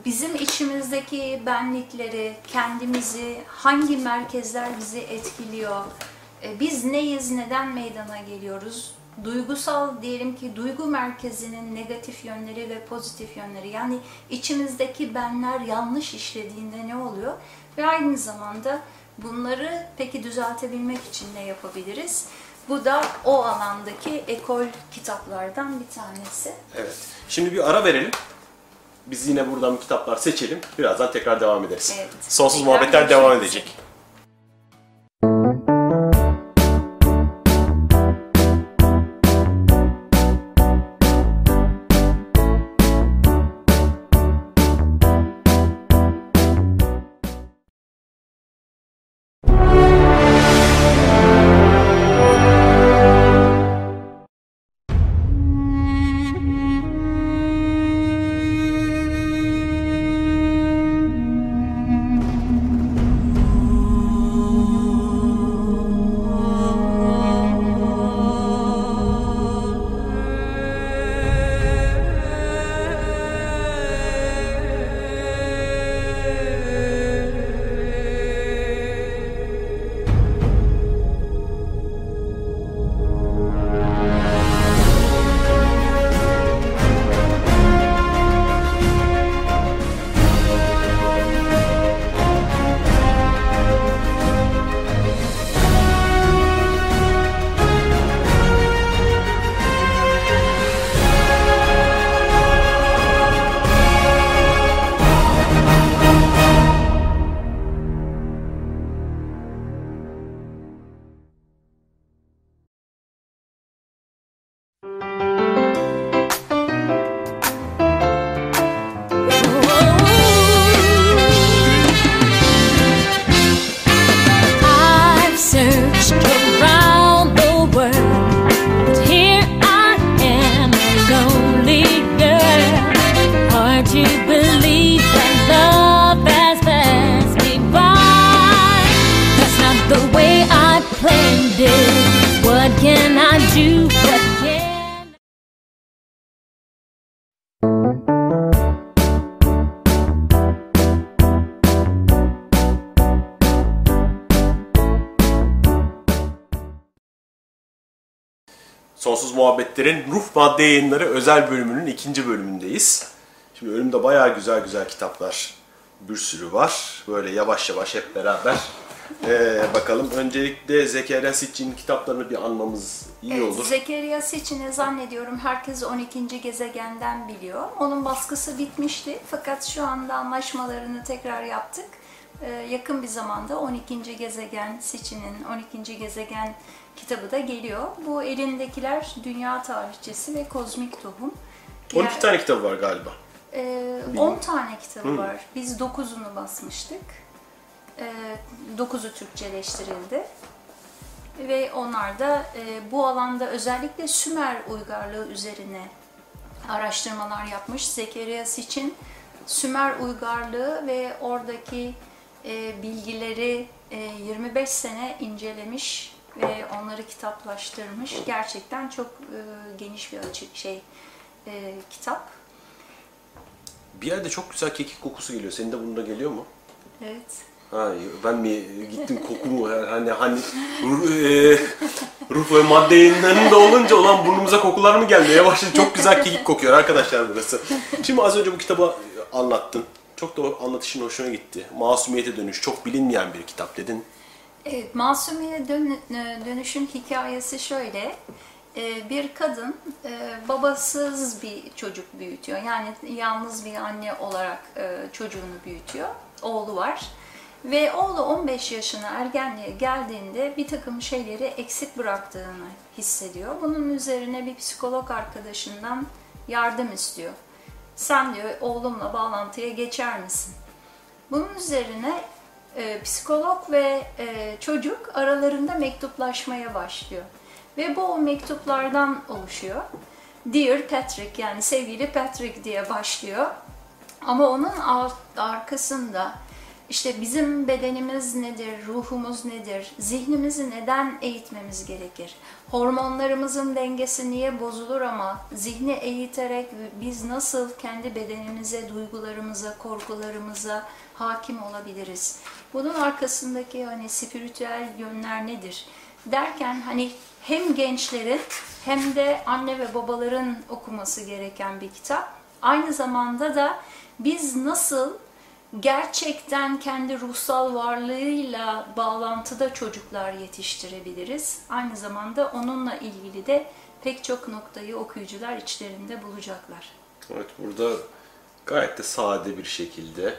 bizim içimizdeki benlikleri, kendimizi, hangi merkezler bizi etkiliyor, e, biz neyiz, neden meydana geliyoruz, duygusal diyelim ki duygu merkezinin negatif yönleri ve pozitif yönleri yani içimizdeki benler yanlış işlediğinde ne oluyor ve aynı zamanda bunları peki düzeltebilmek için ne yapabiliriz? Bu da o alandaki ekol kitaplardan bir tanesi. Evet. Şimdi bir ara verelim. Biz yine buradan kitaplar seçelim. Birazdan tekrar devam ederiz. Evet. Sonsuz Tekrar muhabbetler devam görüşmek edecek. Muhabbetler'in Ruh Madde Yayınları özel bölümünün ikinci bölümündeyiz. Şimdi önümde bayağı güzel güzel kitaplar bir sürü var. Böyle yavaş yavaş hep beraber (laughs) ee, bakalım. Öncelikle Zekeriya Sitchin'in kitaplarını bir anmamız iyi Evet, olur. Zekeriya Seçin'i zannediyorum herkes 12. gezegenden biliyor. Onun baskısı bitmişti fakat şu anda anlaşmalarını tekrar yaptık. Ee, yakın bir zamanda 12. gezegen Seçin'in 12. gezegen kitabı da geliyor. Bu elindekiler Dünya Tarihçesi ve Kozmik Tohum. 12 Diğer- tane kitabı var galiba. Ee, 10 tane kitabı var. Biz 9'unu basmıştık. Ee, 9'u Türkçeleştirildi. Ve onlar da e, bu alanda özellikle Sümer uygarlığı üzerine araştırmalar yapmış. Zekeriya için Sümer uygarlığı ve oradaki e, bilgileri e, 25 sene incelemiş ve onları kitaplaştırmış. Gerçekten çok e, geniş bir açık şey e, kitap. Bir yerde çok güzel kekik kokusu geliyor. Senin de bunda geliyor mu? Evet. Ha, ben mi gittim kokumu hani hani ruh, e, ruh ve madde yayınlarında olunca olan burnumuza kokular mı gelmeye başladı? Çok güzel kekik kokuyor arkadaşlar burası. Şimdi az önce bu kitabı anlattın. Çok da anlatışın hoşuna gitti. Masumiyete dönüş çok bilinmeyen bir kitap dedin. Evet, Masumiye dön- e, dönüşün hikayesi şöyle. E, Bir kadın e, babasız bir çocuk büyütüyor. Yani yalnız bir anne olarak çocuğunu büyütüyor. Oğlu var. Ve oğlu 15 yaşına ergenliğe geldiğinde bir takım şeyleri eksik bıraktığını hissediyor. Bunun üzerine bir psikolog arkadaşından yardım istiyor. Sen diyor oğlumla bağlantıya geçer misin? Bunun üzerine e, psikolog ve e, çocuk aralarında mektuplaşmaya başlıyor. Ve bu o mektuplardan oluşuyor. Dear Patrick yani sevgili Patrick diye başlıyor. Ama onun ar- arkasında işte bizim bedenimiz nedir, ruhumuz nedir, zihnimizi neden eğitmemiz gerekir? Hormonlarımızın dengesi niye bozulur ama zihni eğiterek biz nasıl kendi bedenimize, duygularımıza, korkularımıza hakim olabiliriz? Bunun arkasındaki hani spiritüel yönler nedir? Derken hani hem gençlerin hem de anne ve babaların okuması gereken bir kitap. Aynı zamanda da biz nasıl gerçekten kendi ruhsal varlığıyla bağlantıda çocuklar yetiştirebiliriz. Aynı zamanda onunla ilgili de pek çok noktayı okuyucular içlerinde bulacaklar. Evet burada gayet de sade bir şekilde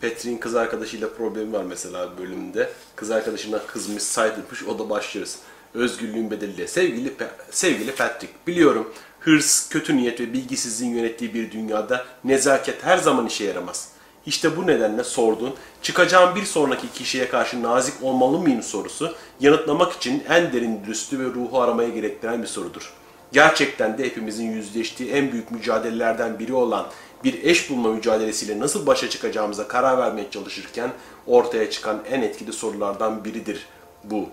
Petri'nin kız arkadaşıyla problemi var mesela bölümde. Kız arkadaşına kızmış, saydırmış, o da başlıyoruz. Özgürlüğün bedeliyle. Sevgili, sevgili Patrick, biliyorum hırs, kötü niyet ve bilgisizliğin yönettiği bir dünyada nezaket her zaman işe yaramaz. İşte bu nedenle sorduğun, çıkacağım bir sonraki kişiye karşı nazik olmalı mıyım sorusu, yanıtlamak için en derin dürüstlüğü ve ruhu aramaya gerektiren bir sorudur. Gerçekten de hepimizin yüzleştiği en büyük mücadelelerden biri olan bir eş bulma mücadelesiyle nasıl başa çıkacağımıza karar vermeye çalışırken ortaya çıkan en etkili sorulardan biridir bu.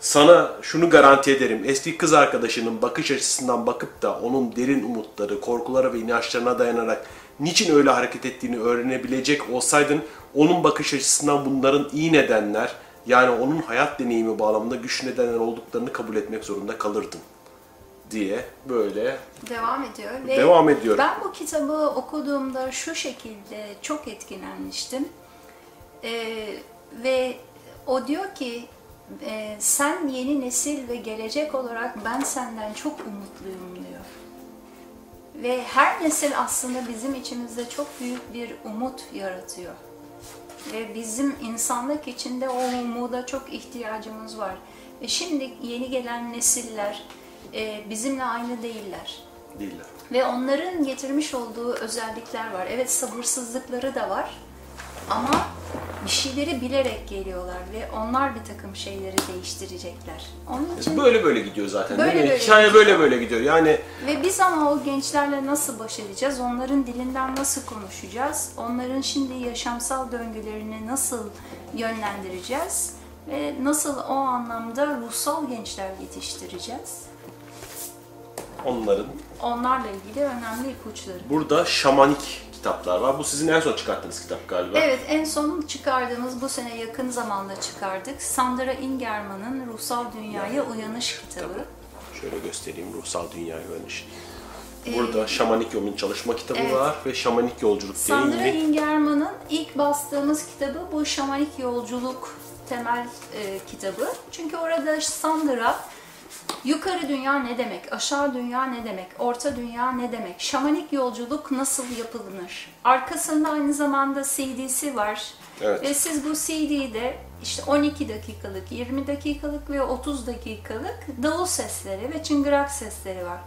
Sana şunu garanti ederim. Eski kız arkadaşının bakış açısından bakıp da onun derin umutları, korkuları ve inançlarına dayanarak niçin öyle hareket ettiğini öğrenebilecek olsaydın onun bakış açısından bunların iyi nedenler yani onun hayat deneyimi bağlamında güçlü nedenler olduklarını kabul etmek zorunda kalırdın diye böyle Devam ediyor. Ve Devam ediyor. Ben bu kitabı okuduğumda şu şekilde çok etkilenmiştim. Ee, ve o diyor ki e, sen yeni nesil ve gelecek olarak ben senden çok umutluyum diyor. Ve her nesil aslında bizim içimizde çok büyük bir umut yaratıyor. Ve bizim insanlık içinde o umuda çok ihtiyacımız var. Ve şimdi yeni gelen nesiller e, bizimle aynı değiller. değiller. Ve onların getirmiş olduğu özellikler var. Evet sabırsızlıkları da var. Ama bir şeyleri bilerek geliyorlar ve onlar bir takım şeyleri değiştirecekler. Onun için Böyle böyle gidiyor zaten Böyle değil mi? böyle Hikaye gidiyor. böyle böyle gidiyor. Yani ve biz ama o gençlerle nasıl baş edeceğiz? Onların dilinden nasıl konuşacağız? Onların şimdi yaşamsal döngülerini nasıl yönlendireceğiz? Ve nasıl o anlamda ruhsal gençler yetiştireceğiz? Onların Onlarla ilgili önemli ipuçları. burada şamanik kitaplar var. Bu sizin en son çıkarttığınız kitap galiba. Evet, en son çıkardığımız bu sene yakın zamanda çıkardık. Sandra Ingerman'ın Ruhsal Dünyaya Uyanış kitabı. Şöyle göstereyim ruhsal dünyaya uyanış. Burada Şamanik Yol'un çalışma kitabı evet. var ve Şamanik Yolculuk diye Sandra yeni Ingerman'ın ilk bastığımız kitabı bu Şamanik Yolculuk temel e, kitabı. Çünkü orada Sandra yukarı dünya ne demek, aşağı dünya ne demek, orta dünya ne demek, şamanik yolculuk nasıl yapılır? Arkasında aynı zamanda CD'si var. Evet. Ve siz bu CD'de işte 12 dakikalık, 20 dakikalık ve 30 dakikalık davul sesleri ve çıngırak sesleri var.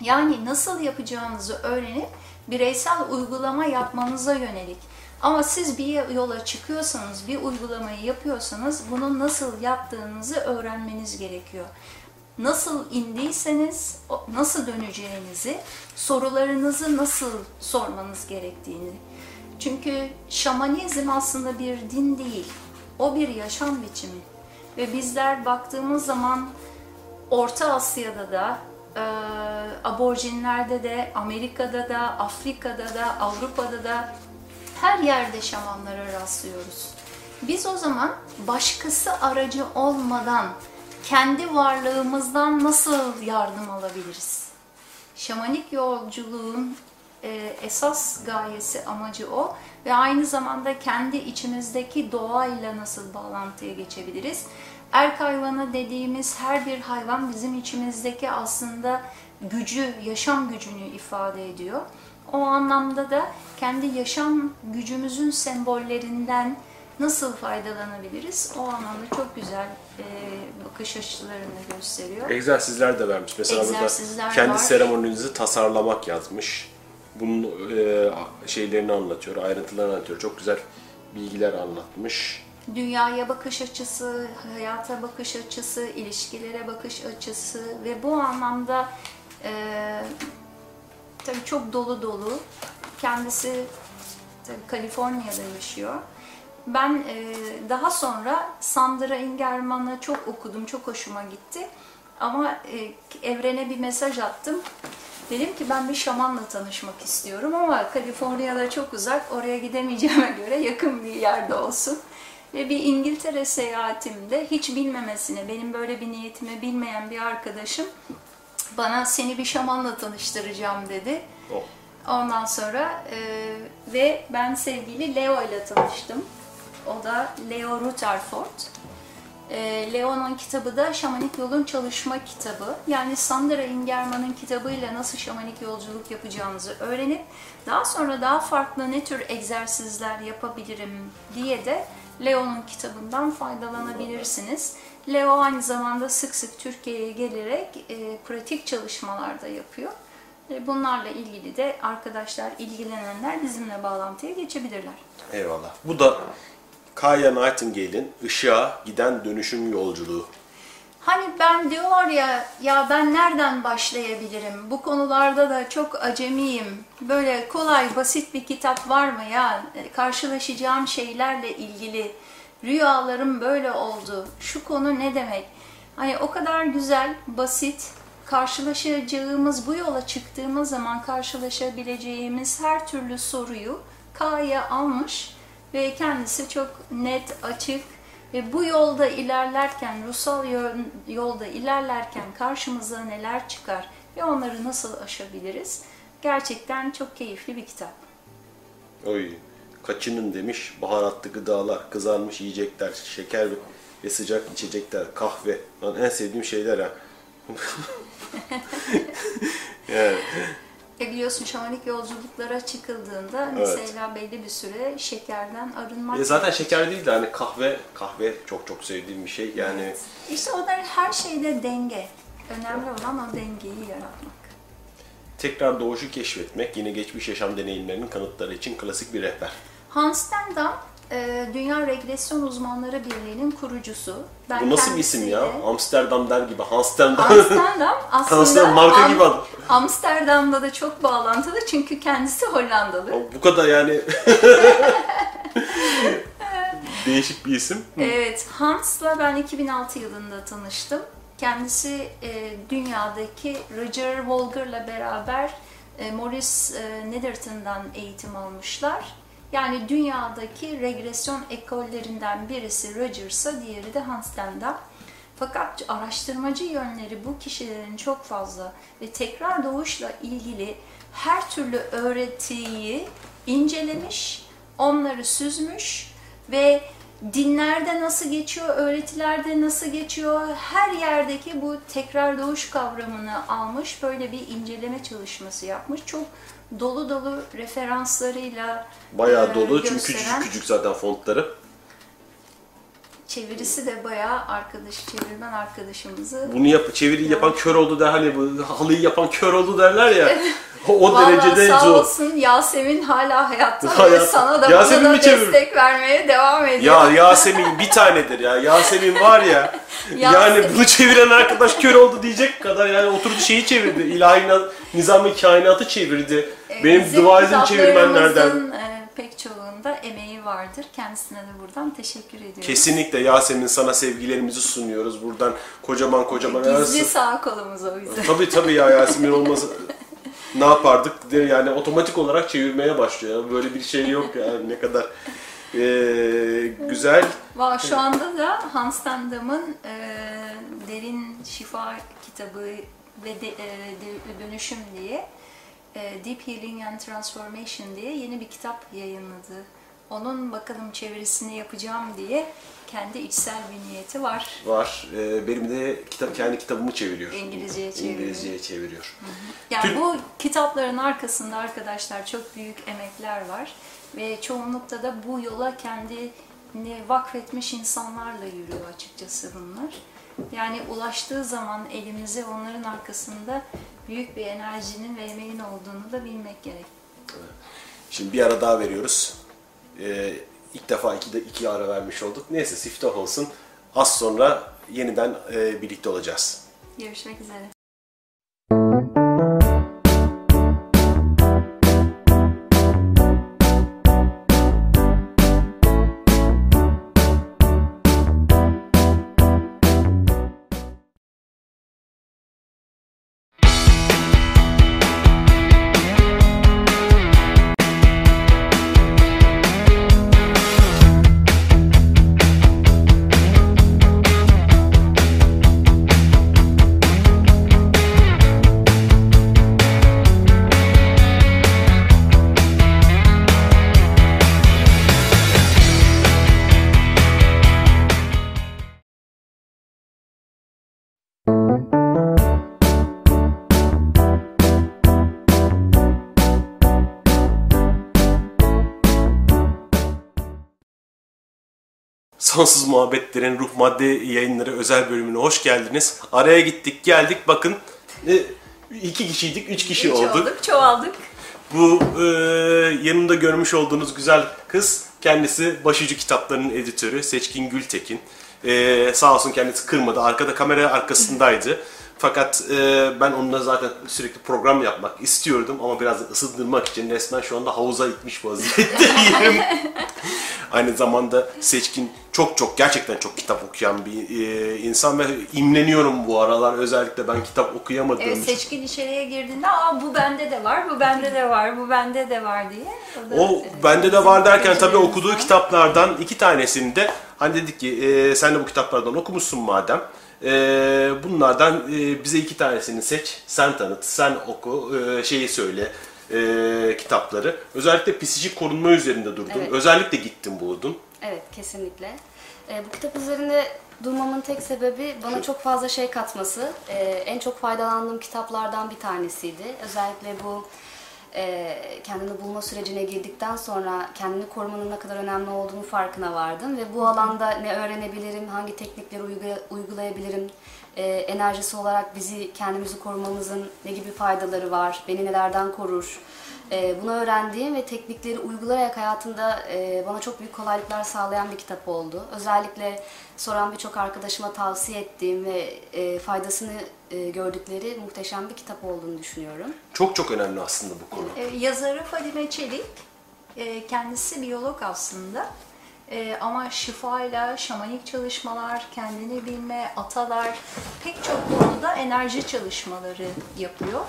Yani nasıl yapacağınızı öğrenip bireysel uygulama yapmanıza yönelik. Ama siz bir yola çıkıyorsanız, bir uygulamayı yapıyorsanız bunu nasıl yaptığınızı öğrenmeniz gerekiyor. Nasıl indiyseniz nasıl döneceğinizi, sorularınızı nasıl sormanız gerektiğini. Çünkü şamanizm aslında bir din değil. O bir yaşam biçimi. Ve bizler baktığımız zaman Orta Asya'da da, e, aborjinlerde de, Amerika'da da, Afrika'da da, Avrupa'da da her yerde şamanlara rastlıyoruz. Biz o zaman başkası aracı olmadan kendi varlığımızdan nasıl yardım alabiliriz? Şamanik yolculuğun e, esas gayesi, amacı o ve aynı zamanda kendi içimizdeki doğayla nasıl bağlantıya geçebiliriz? Erk hayvanı dediğimiz her bir hayvan bizim içimizdeki aslında gücü, yaşam gücünü ifade ediyor. O anlamda da kendi yaşam gücümüzün sembollerinden nasıl faydalanabiliriz? O anlamda çok güzel e, bakış açılarını gösteriyor. egzersizler de vermiş. Mesela Egzersizler burada kendi var. seremoninizi tasarlamak yazmış. Bunun e, şeylerini anlatıyor, ayrıntılarını anlatıyor. Çok güzel bilgiler anlatmış. dünyaya bakış açısı, hayata bakış açısı, ilişkilere bakış açısı ve bu anlamda e, tabii çok dolu dolu. Kendisi tabii Kaliforniya'da yaşıyor. Ben e, daha sonra Sandra Ingerman'ı çok okudum, çok hoşuma gitti. Ama e, evrene bir mesaj attım. Dedim ki ben bir şamanla tanışmak istiyorum ama Kaliforniya'da çok uzak, oraya gidemeyeceğime (laughs) göre yakın bir yerde olsun. Ve bir İngiltere seyahatimde hiç bilmemesine, benim böyle bir niyetimi bilmeyen bir arkadaşım bana seni bir şamanla tanıştıracağım dedi. Oh. Ondan sonra e, ve ben sevgili Leo ile tanıştım. O da Leo Rutherford. E, Leo'nun kitabı da Şamanik Yolun Çalışma kitabı. Yani Sandra Ingerman'ın kitabıyla nasıl şamanik yolculuk yapacağınızı öğrenip daha sonra daha farklı ne tür egzersizler yapabilirim diye de Leo'nun kitabından faydalanabilirsiniz. Leo aynı zamanda sık sık Türkiye'ye gelerek e, pratik çalışmalar da yapıyor. E, Bunlarla ilgili de arkadaşlar, ilgilenenler bizimle bağlantıya geçebilirler. Eyvallah. Bu da Kaya Nightingale'in Işığa Giden Dönüşüm Yolculuğu. Hani ben diyorlar ya, ya ben nereden başlayabilirim? Bu konularda da çok acemiyim. Böyle kolay, basit bir kitap var mı ya? E, Karşılaşacağım şeylerle ilgili rüyalarım böyle oldu. Şu konu ne demek? Hani o kadar güzel, basit, karşılaşacağımız, bu yola çıktığımız zaman karşılaşabileceğimiz her türlü soruyu K'ya almış ve kendisi çok net, açık ve bu yolda ilerlerken, ruhsal yol- yolda ilerlerken karşımıza neler çıkar ve onları nasıl aşabiliriz? Gerçekten çok keyifli bir kitap. Oy, kaçının demiş baharatlı gıdalar, kızarmış yiyecekler, şeker ve sıcak içecekler, kahve. Lan en sevdiğim şeyler ha. (laughs) (laughs) yani, E biliyorsun şamanik yolculuklara çıkıldığında Evet. mesela belli bir süre şekerden arınmak e zaten şeker değil de hani kahve, kahve çok çok sevdiğim bir şey. Yani İşte o da her şeyde denge. Önemli olan o dengeyi yaratmak. tekrar doğuşu keşfetmek, yine geçmiş yaşam deneyimlerinin kanıtları için klasik bir rehber. Hans Stendhal, e, Dünya Regresyon Uzmanları Birliği'nin kurucusu. Ben Bu nasıl bir isim ya? Amsterdam der gibi. Amsterdam. Amsterdam (laughs) aslında Amsterdam marka Am- gibi adı. Amsterdam'da da çok bağlantılı çünkü kendisi Hollandalı. Bu kadar yani (laughs) (laughs) değişik bir isim. Evet, Hans'la ben 2006 yılında tanıştım. Kendisi e, dünyadaki Roger Wolger'la beraber e, Maurice e, Netherton'dan eğitim almışlar. Yani dünyadaki regresyon ekollerinden birisi Roger'sa diğeri de Hans Stendhal. Fakat araştırmacı yönleri bu kişilerin çok fazla ve tekrar doğuşla ilgili her türlü öğretiyi incelemiş, onları süzmüş ve dinlerde nasıl geçiyor, öğretilerde nasıl geçiyor, her yerdeki bu tekrar doğuş kavramını almış, böyle bir inceleme çalışması yapmış. Çok dolu dolu referanslarıyla Bayağı e, dolu çünkü gösteren- küçücük küçük zaten fontları. Çevirisi de bayağı arkadaş, çevirmen arkadaşımızı Bunu yap, çeviriyi yapan kör oldu der hani bu halıyı yapan kör oldu derler ya. o, o Vallahi derecede sağ zor. olsun Yasemin hala hayatta ve Hayatta. sana da Yasemin buna da çeviriyor? destek vermeye devam ediyor. Ya (laughs) Yasemin bir tanedir ya. Yasemin var ya. yani Yasemin. bunu çeviren arkadaş kör oldu diyecek kadar yani oturdu şeyi çevirdi. İlahi na- nizam-ı kainatı çevirdi. Ee, Benim dua edin çevirmenlerden. kitaplarımızın, e, pek çoğunda emeği vardır. Kendisine de buradan teşekkür ediyoruz. Kesinlikle Yasemin sana sevgilerimizi sunuyoruz. Buradan kocaman kocaman. Gizli sağ kolumuz o yüzden. Tabii tabii ya Yasemin olmasa ne yapardık? Yani otomatik olarak çevirmeye başlıyor. Böyle bir şey yok yani ne kadar eee, güzel. Valla şu anda da Hans Tandem'in e, Derin Şifa kitabı ve de, e, de- Dönüşüm diye e, Deep Healing and Transformation diye yeni bir kitap yayınladı. Onun bakalım çevirisini yapacağım diye kendi içsel bir niyeti var. Var. Eee, benim de kitap kendi kitabımı çeviriyor. İngilizceye çeviriyor. İngilizceye çeviriyor. Yani Tüm- bu kitapların arkasında arkadaşlar çok büyük emekler var ve çoğunlukta da bu yola kendini vakfetmiş insanlarla yürüyor açıkçası bunlar. Yani ulaştığı zaman elimize onların arkasında büyük bir enerjinin ve emeğin olduğunu da bilmek gerek. Şimdi bir ara daha veriyoruz. Ee, ilk defa iki, de, iki ara vermiş olduk. Neyse siftah olsun. Az sonra yeniden e, birlikte olacağız. Görüşmek üzere. Sonsuz Muhabbetlerin Ruh Madde yayınları özel bölümüne hoş geldiniz. Araya gittik geldik bakın e, iki kişiydik üç kişi Üç olduk. olduk, çoğaldık. Bu e, yanımda görmüş olduğunuz güzel kız kendisi Başucu Kitapları'nın editörü Seçkin Gültekin. E, sağ olsun kendisi kırmadı. Arkada kamera arkasındaydı. Fakat e, ben onunla zaten sürekli program yapmak istiyordum ama biraz da ısındırmak için resmen şu anda havuza itmiş vaziyetteyim. (laughs) Aynı zamanda Seçkin çok çok gerçekten çok kitap okuyan bir e, insan ve imleniyorum bu aralar özellikle ben kitap okuyamadığım Evet, için. seçkin içeriye girdiğinde Aa, bu bende de var, bu bende de var, bu bende de var diye. da, O e, bende de var derken tabii okuduğu kitaplardan iki tanesini de hani dedik ki e, sen de bu kitaplardan okumuşsun madem. E, bunlardan e, bize iki tanesini seç, sen tanıt, sen oku, e, şeyi söyle e, kitapları. Özellikle psikolojik korunma üzerinde durdun. Evet. Özellikle gittin buldun. Evet, kesinlikle. Ee, bu kitap üzerinde durmamın tek sebebi bana çok fazla şey katması. Ee, en çok faydalandığım kitaplardan bir tanesiydi. Özellikle bu e, kendini bulma sürecine girdikten sonra kendini korumanın ne kadar önemli olduğunu farkına vardım. Ve bu alanda ne öğrenebilirim, hangi teknikleri uygula- uygulayabilirim, e, enerjisi olarak bizi, kendimizi korumamızın ne gibi faydaları var, beni nelerden korur, ee, bunu öğrendiğim ve teknikleri uygulayarak hayatımda e, bana çok büyük kolaylıklar sağlayan bir kitap oldu. Özellikle soran birçok arkadaşıma tavsiye ettiğim ve e, faydasını e, gördükleri muhteşem bir kitap olduğunu düşünüyorum. Çok çok önemli aslında bu konu. E, yazarı Fadime Çelik, e, kendisi biyolog aslında. E, ama şifayla, şamanik çalışmalar, kendini bilme, atalar pek çok konuda enerji çalışmaları yapıyor.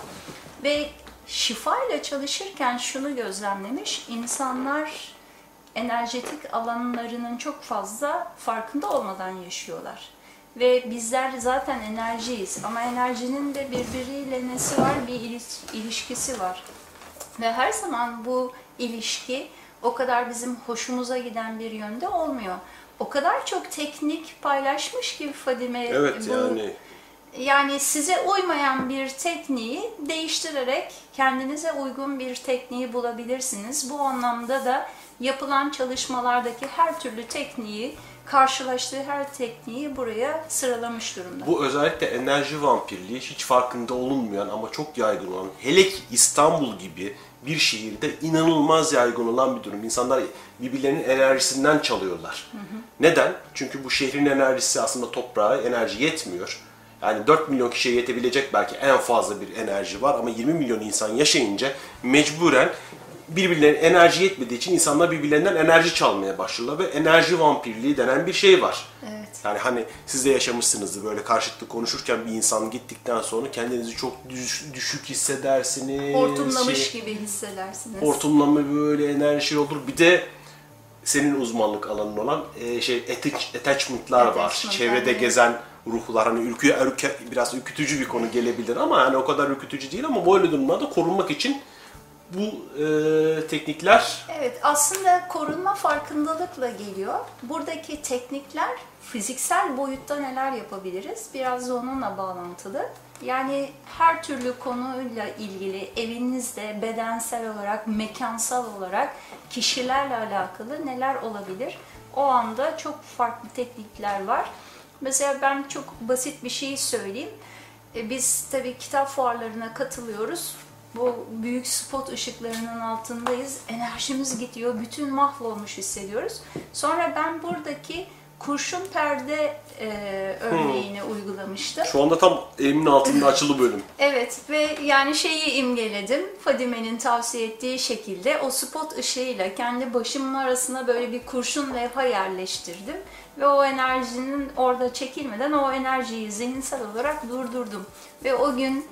Ve şifayla çalışırken şunu gözlemlemiş, insanlar enerjetik alanlarının çok fazla farkında olmadan yaşıyorlar. Ve bizler zaten enerjiyiz ama enerjinin de birbiriyle nesi var? Bir iliş- ilişkisi var. Ve her zaman bu ilişki o kadar bizim hoşumuza giden bir yönde olmuyor. O kadar çok teknik paylaşmış ki Fadime Evet bu yani yani size uymayan bir tekniği değiştirerek kendinize uygun bir tekniği bulabilirsiniz. Bu anlamda da yapılan çalışmalardaki her türlü tekniği, karşılaştığı her tekniği buraya sıralamış durumda. bu özellikle enerji vampirliği hiç farkında olunmayan ama çok yaygın olan hele ki İstanbul gibi bir şehirde inanılmaz yaygın olan bir durum. İnsanlar birbirlerinin enerjisinden çalıyorlar. Neden? Çünkü bu şehrin enerjisi aslında toprağa enerji yetmiyor. Yani 4 milyon kişiye yetebilecek belki en fazla bir enerji var ama 20 milyon insan yaşayınca mecburen birbirlerine enerji yetmediği için insanlar birbirlerinden enerji çalmaya başlıyorlar ve enerji vampirliği denen bir şey var. Evet. Yani hani siz de yaşamışsınızdır böyle karşılıklı konuşurken bir insan gittikten sonra kendinizi çok düş- düşük hissedersiniz. Hortumlamış şey- gibi hissedersiniz. Hortumlama böyle enerji olur. Bir de senin uzmanlık alanın olan e, şey attach- attachment'lar var. Çevrede evet. gezen ruhlar hani ürkü, ürke, biraz ürkütücü bir konu gelebilir ama yani o kadar ürkütücü değil ama böyle durumlarda korunmak için bu e, teknikler Evet, aslında korunma farkındalıkla geliyor. Buradaki teknikler fiziksel boyutta neler yapabiliriz? Biraz onunla bağlantılı. Yani her türlü konuyla ilgili evinizde bedensel olarak, mekansal olarak kişilerle alakalı neler olabilir? O anda çok farklı teknikler var. Mesela ben çok basit bir şey söyleyeyim. E, Biz tabii kitap fuarlarına katılıyoruz. Bu büyük spot ışıklarının altındayız. Enerjimiz gidiyor. Bütün mahvolmuş hissediyoruz. Sonra ben buradaki kurşun perde e, örneğini uygulamıştım. şu anda tam elimin altında açılı bölüm. (laughs) Evet ve yani şeyi imgeledim. Fadime'nin tavsiye ettiği şekilde o spot ışığıyla kendi başımın arasına böyle bir kurşun levha yerleştirdim. Ve o enerjinin orada çekilmeden o enerjiyi zihinsel olarak durdurdum. Ve o gün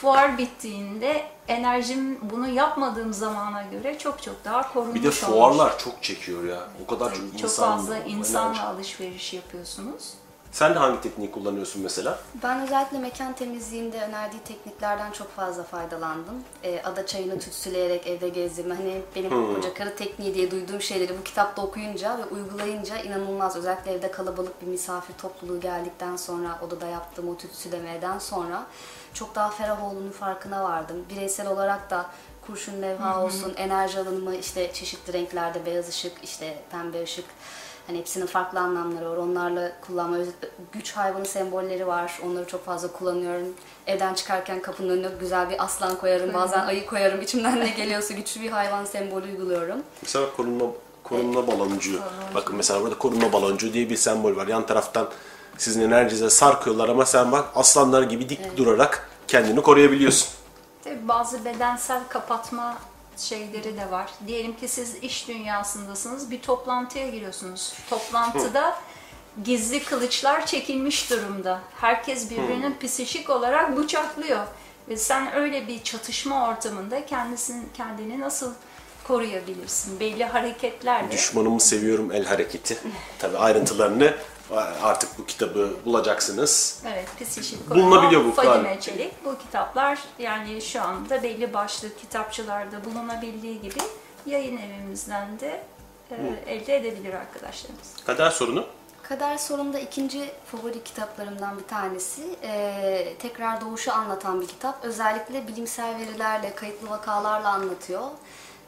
fuar bittiğinde enerjim bunu yapmadığım zamana göre çok çok daha korunmuş Bir de olmuş. fuarlar çok çekiyor ya. O kadar çok, Çok insan fazla enerji. insanla alışveriş yapıyorsunuz. Sen de hangi tekniği kullanıyorsun mesela? Ben özellikle mekan temizliğinde önerdiği tekniklerden çok fazla faydalandım. Ee, ada çayını tütsüleyerek evde gezdirme. Hani benim koca karı tekniği diye duyduğum şeyleri bu kitapta okuyunca ve uygulayınca inanılmaz. Özellikle evde kalabalık bir misafir topluluğu geldikten sonra odada yaptığım o tütsülemeden sonra çok daha ferah olduğunun farkına vardım. Bireysel olarak da kurşun levha olsun, enerji alanımı işte çeşitli renklerde beyaz ışık, işte pembe ışık Hani hepsinin farklı anlamları var. Onlarla kullanma, güç hayvanı sembolleri var. Onları çok fazla kullanıyorum. Evden çıkarken kapının önüne güzel bir aslan koyarım. Bazen ayı koyarım. İçimden ne geliyorsa güçlü bir hayvan sembolü uyguluyorum. Mesela korunma korunma baloncuğu. Bakın mesela burada korunma baloncuğu diye bir sembol var. Yan taraftan sizin enerjinize sarkıyorlar ama sen bak aslanlar gibi dik durarak kendini koruyabiliyorsun. Tabii bazı bedensel kapatma şeyleri de var. Diyelim ki siz iş dünyasındasınız, bir toplantıya giriyorsunuz. Toplantıda gizli kılıçlar çekilmiş durumda. Herkes birbirinin psikik olarak bıçaklıyor. Ve sen öyle bir çatışma ortamında kendisini, kendini nasıl koruyabilirsin? Belli hareketlerle. Düşmanımı seviyorum el hareketi. Tabii ayrıntılarını artık bu kitabı bulacaksınız. Evet, psikik Bulunabiliyor bu Fadime. Çelik. Bu kitaplar yani şu anda belli başlı kitapçılarda bulunabildiği gibi yayın evimizden de e, elde edebilir arkadaşlarımız. Kader sorunu. Kader Sorun'da ikinci favori kitaplarımdan bir tanesi. Ee, tekrar doğuşu anlatan bir kitap. Özellikle bilimsel verilerle, kayıtlı vakalarla anlatıyor.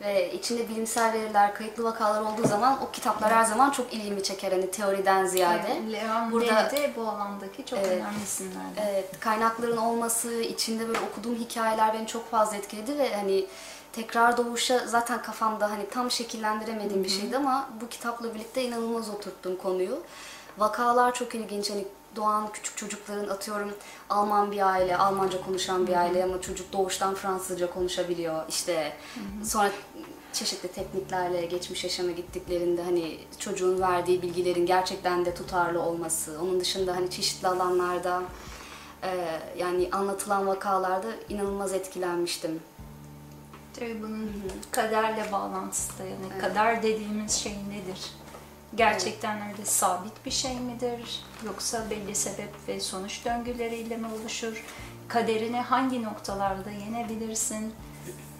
Ve içinde bilimsel veriler, kayıtlı vakalar olduğu zaman o kitaplar her zaman çok ilgimi çeker. Hani teoriden ziyade. Leon Burada- de bu alandaki çok Evet. önemli isimlerden. Evet, kaynakların olması, içinde böyle okuduğum hikayeler beni çok fazla etkiledi ve hani tekrar doğuşa zaten kafamda hani tam şekillendiremediğim bir şeydi ama bu kitapla birlikte inanılmaz oturttum konuyu. Vakalar çok ilginç. Hani doğan küçük çocukların atıyorum Alman bir aile, Almanca konuşan bir aile ama çocuk doğuştan Fransızca konuşabiliyor. İşte sonra çeşitli tekniklerle geçmiş yaşama gittiklerinde hani çocuğun verdiği bilgilerin gerçekten de tutarlı olması. Onun dışında hani çeşitli alanlarda yani anlatılan vakalarda inanılmaz etkilenmiştim. Tabii bunun kaderle bağlantısı da yani kader dediğimiz şey nedir? Gerçekten öyle sabit bir şey midir? Yoksa belli sebep ve sonuç döngüleriyle mi oluşur? Kaderini hangi noktalarda yenebilirsin?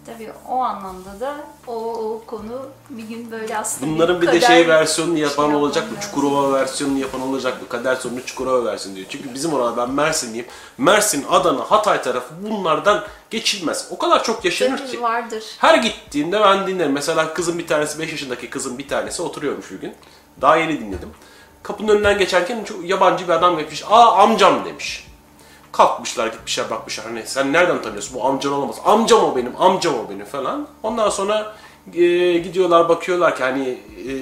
Tabii o anlamda da o, o konu bir gün böyle aslında Bunların bir de kader şey versiyonunu yapan şey olacak mı? lazım. Çukurova versiyonunu yapan olacak mı? Kader sorunu Çukurova versiyonu diyor. Çünkü bizim orada ben Mersinliyim. Mersin, Adana, Hatay tarafı bunlardan geçilmez. O kadar çok yaşanır Tabii ki. vardır. Her gittiğimde ben dinlerim. Mesela kızım bir tanesi, 5 yaşındaki kızım bir tanesi oturuyormuş bir gün. Daha yeni dinledim. Kapının önünden geçerken çok yabancı bir adam gelmiş. Aa amcam demiş. Kalkmışlar gitmişler bakmışlar hani sen nereden tanıyorsun bu amcan olamaz. Amcam o benim amcam o benim falan. Ondan sonra e, gidiyorlar bakıyorlar ki hani e,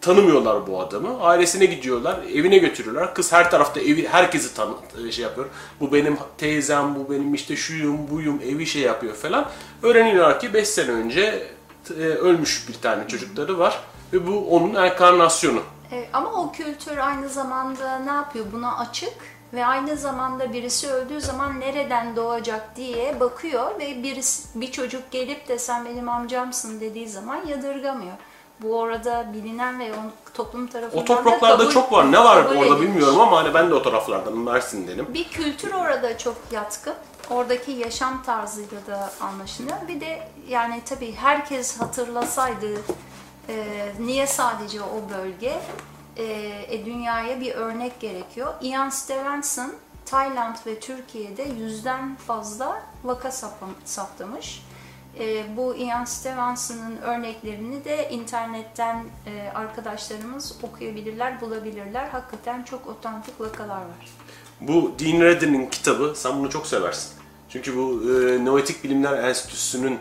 tanımıyorlar bu adamı. Ailesine gidiyorlar evine götürüyorlar. Kız her tarafta evi herkesi tanı e, şey yapıyor. Bu benim teyzem bu benim işte şuyum buyum evi şey yapıyor falan. Öğreniyorlar ki 5 sene önce e, ölmüş bir tane çocukları var. Ve bu onun enkarnasyonu. E, ama o kültür aynı zamanda ne yapıyor? Buna açık ve aynı zamanda birisi öldüğü zaman nereden doğacak diye bakıyor ve birisi, bir çocuk gelip de sen benim amcamsın dediği zaman yadırgamıyor. Bu orada bilinen ve onun toplum tarafından O da topraklarda kabul- çok var. Ne var orada edilmiş. bilmiyorum ama hani ben de o taraflardanım Mersin'denim. Bir kültür orada çok yatkın. Oradaki yaşam tarzıyla da anlaşılıyor. Bir de yani tabii herkes hatırlasaydı e, niye sadece o bölge e, e, dünyaya bir örnek gerekiyor. Ian Stevenson Tayland ve Türkiye'de yüzden fazla vaka saptamış. E, bu Ian Stevenson'ın örneklerini de internetten e, arkadaşlarımız okuyabilirler, bulabilirler. Hakikaten çok otantik vakalar var. Bu Dean Radin'in kitabı, sen bunu çok seversin. Çünkü bu e, Noetik Bilimler Enstitüsü'nün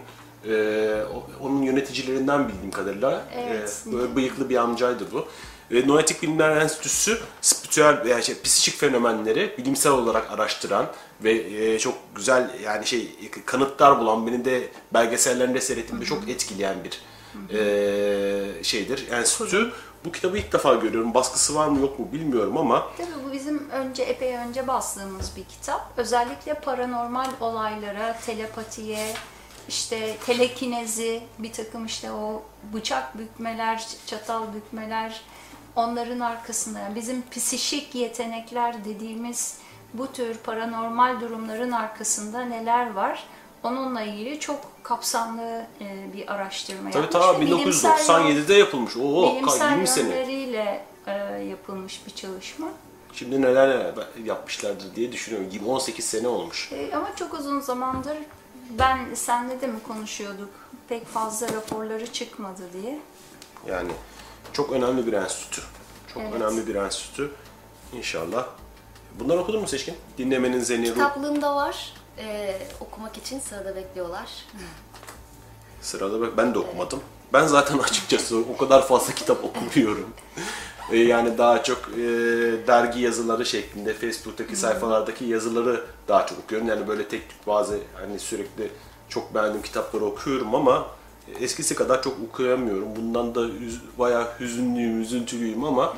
e, onun yöneticilerinden bildiğim kadarıyla Evet. e, böyle bıyıklı bir amcaydı bu. Ve Noetik Bilimler Enstitüsü spiritüel veya şey, psikik fenomenleri bilimsel olarak araştıran ve e, çok güzel yani şey kanıtlar bulan beni de belgesellerinde seyrettiğimde çok etkileyen bir e, şeydir enstitü. Bu kitabı ilk defa görüyorum. Baskısı var mı yok mu bilmiyorum ama Tabii bu bizim önce epey önce bastığımız bir kitap. Özellikle paranormal olaylara, telepatiye, işte telekinezi, bir takım işte o bıçak bükmeler, çatal bükmeler, onların arkasında bizim psişik yetenekler dediğimiz bu tür paranormal durumların arkasında neler var? Onunla ilgili çok kapsamlı e, bir araştırma Tabii yapmış. ta ve bilimsel 1997'de yapılmış. Oo, bilimsel 20 sene. e, yapılmış bir çalışma. Şimdi neler yapmışlardır diye düşünüyorum. 20 18 sene olmuş. E, ama çok uzun zamandır ben senle de mi konuşuyorduk? Pek fazla raporları çıkmadı diye. Yani çok önemli bir enstitü. Çok Evet. önemli bir enstitü. İnşallah. Bunları okudun mu Seçkin? Dinlemenin zeni. Kitaplığımda var. Ee, okumak için sırada bekliyorlar. Sırada bak ben de okumadım. Ben zaten (laughs) açıkçası o kadar fazla kitap okumuyorum. (laughs) E, yani daha çok e, dergi yazıları şeklinde Facebook'taki sayfalardaki yazıları daha çok okuyorum. Yani böyle tek tük bazı hani sürekli çok beğendiğim kitapları okuyorum ama eskisi kadar çok okuyamıyorum. Bundan da üz- bayağı hüzünlüyüm, üzüntülüyüm ama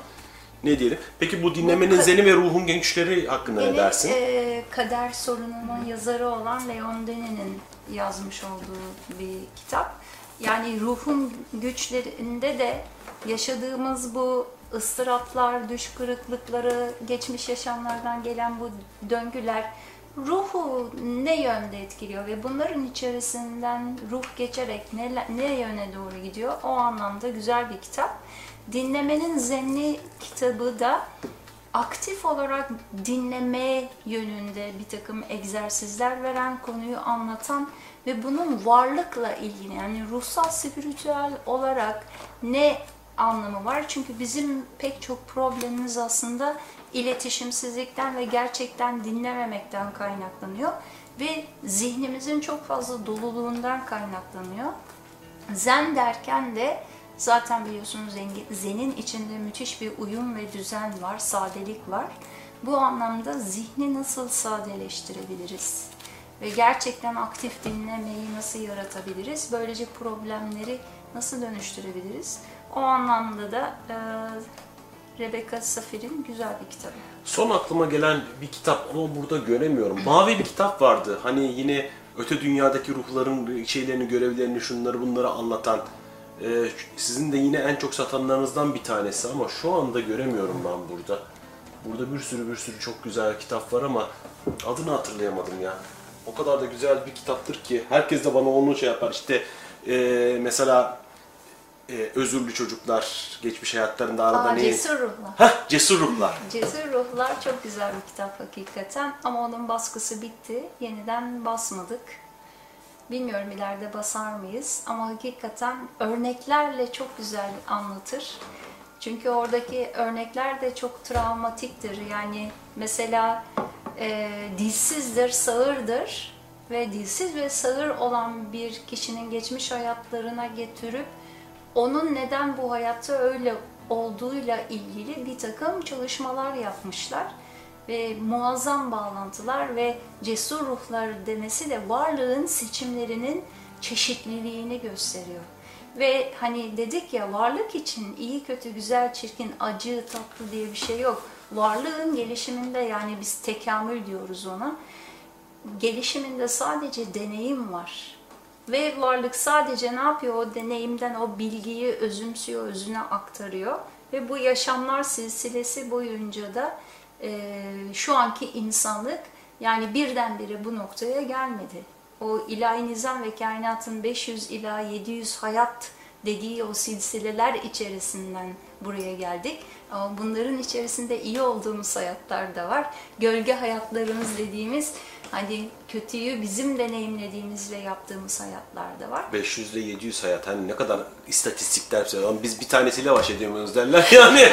ne diyelim. Peki bu dinlemenin zeni ve ruhun gençleri hakkında ne Gene dersin? e, Kader Sorunu'nun yazarı olan Leon Denis'in yazmış olduğu bir kitap. Yani ruhun güçlerinde de yaşadığımız bu ıstıraplar, düş kırıklıkları, geçmiş yaşamlardan gelen bu döngüler ruhu ne yönde etkiliyor ve bunların içerisinden ruh geçerek ne, ne yöne doğru gidiyor o anlamda güzel bir kitap. Dinlemenin Zenni kitabı da aktif olarak dinleme yönünde bir takım egzersizler veren, konuyu anlatan ve bunun varlıkla ilgili yani ruhsal spiritüel olarak ne anlamı var? Çünkü bizim pek çok problemimiz aslında iletişimsizlikten ve gerçekten dinlememekten kaynaklanıyor ve zihnimizin çok fazla doluluğundan kaynaklanıyor. Zen derken de zaten biliyorsunuz zenin içinde müthiş bir uyum ve düzen var, sadelik var. Bu anlamda zihni nasıl sadeleştirebiliriz? Ve gerçekten aktif dinlemeyi nasıl yaratabiliriz? Böylece problemleri nasıl dönüştürebiliriz? O anlamda da e, Rebecca Safir'in güzel bir kitabı. Son aklıma gelen bir kitap ama burada göremiyorum. Mavi bir kitap vardı. Hani yine öte dünyadaki ruhların şeylerini, görevlerini, şunları bunları anlatan. Ee, sizin de yine en çok satanlarınızdan bir tanesi ama şu anda göremiyorum ben burada. Burada bir sürü bir sürü çok güzel kitap var ama adını hatırlayamadım ya. O kadar da güzel bir kitaptır ki herkes de bana onu şey yapar. İşte ee, mesela ee, özürlü çocuklar geçmiş hayatlarında arada Aa, ne? Cesur Ruhlar. Heh, cesur ruhlar. (laughs) Cesur Ruhlar çok güzel bir kitap hakikaten ama onun baskısı bitti. Yeniden basmadık. Bilmiyorum ileride basar mıyız ama hakikaten örneklerle çok güzel anlatır. Çünkü oradaki örnekler de çok travmatiktir. Yani mesela e, dilsizdir, sağırdır ve dilsiz ve sağır olan bir kişinin geçmiş hayatlarına getirip onun neden bu hayatta öyle olduğuyla ilgili bir takım çalışmalar yapmışlar ve muazzam bağlantılar ve cesur ruhlar demesi de varlığın seçimlerinin çeşitliliğini gösteriyor. Ve hani dedik ya varlık için iyi kötü güzel çirkin acı tatlı diye bir şey yok. Varlığın gelişiminde yani biz tekamül diyoruz ona. Gelişiminde sadece deneyim var. Ve varlık sadece ne yapıyor? O deneyimden o bilgiyi özümsüyor, özüne aktarıyor. Ve bu yaşamlar silsilesi boyunca da e, şu anki insanlık yani birdenbire bu noktaya gelmedi. O ilahi nizam ve kainatın 500 ila 700 hayat dediği o silsileler içerisinden buraya geldik. Ama bunların içerisinde iyi olduğumuz hayatlar da var. Gölge hayatlarımız dediğimiz hani kötüyü bizim deneyimlediğimiz ve yaptığımız hayatlar da var. 500 ile 700 hayat hani ne kadar istatistikler söylüyor. Biz bir tanesiyle baş edemiyoruz derler (laughs) yani. (laughs)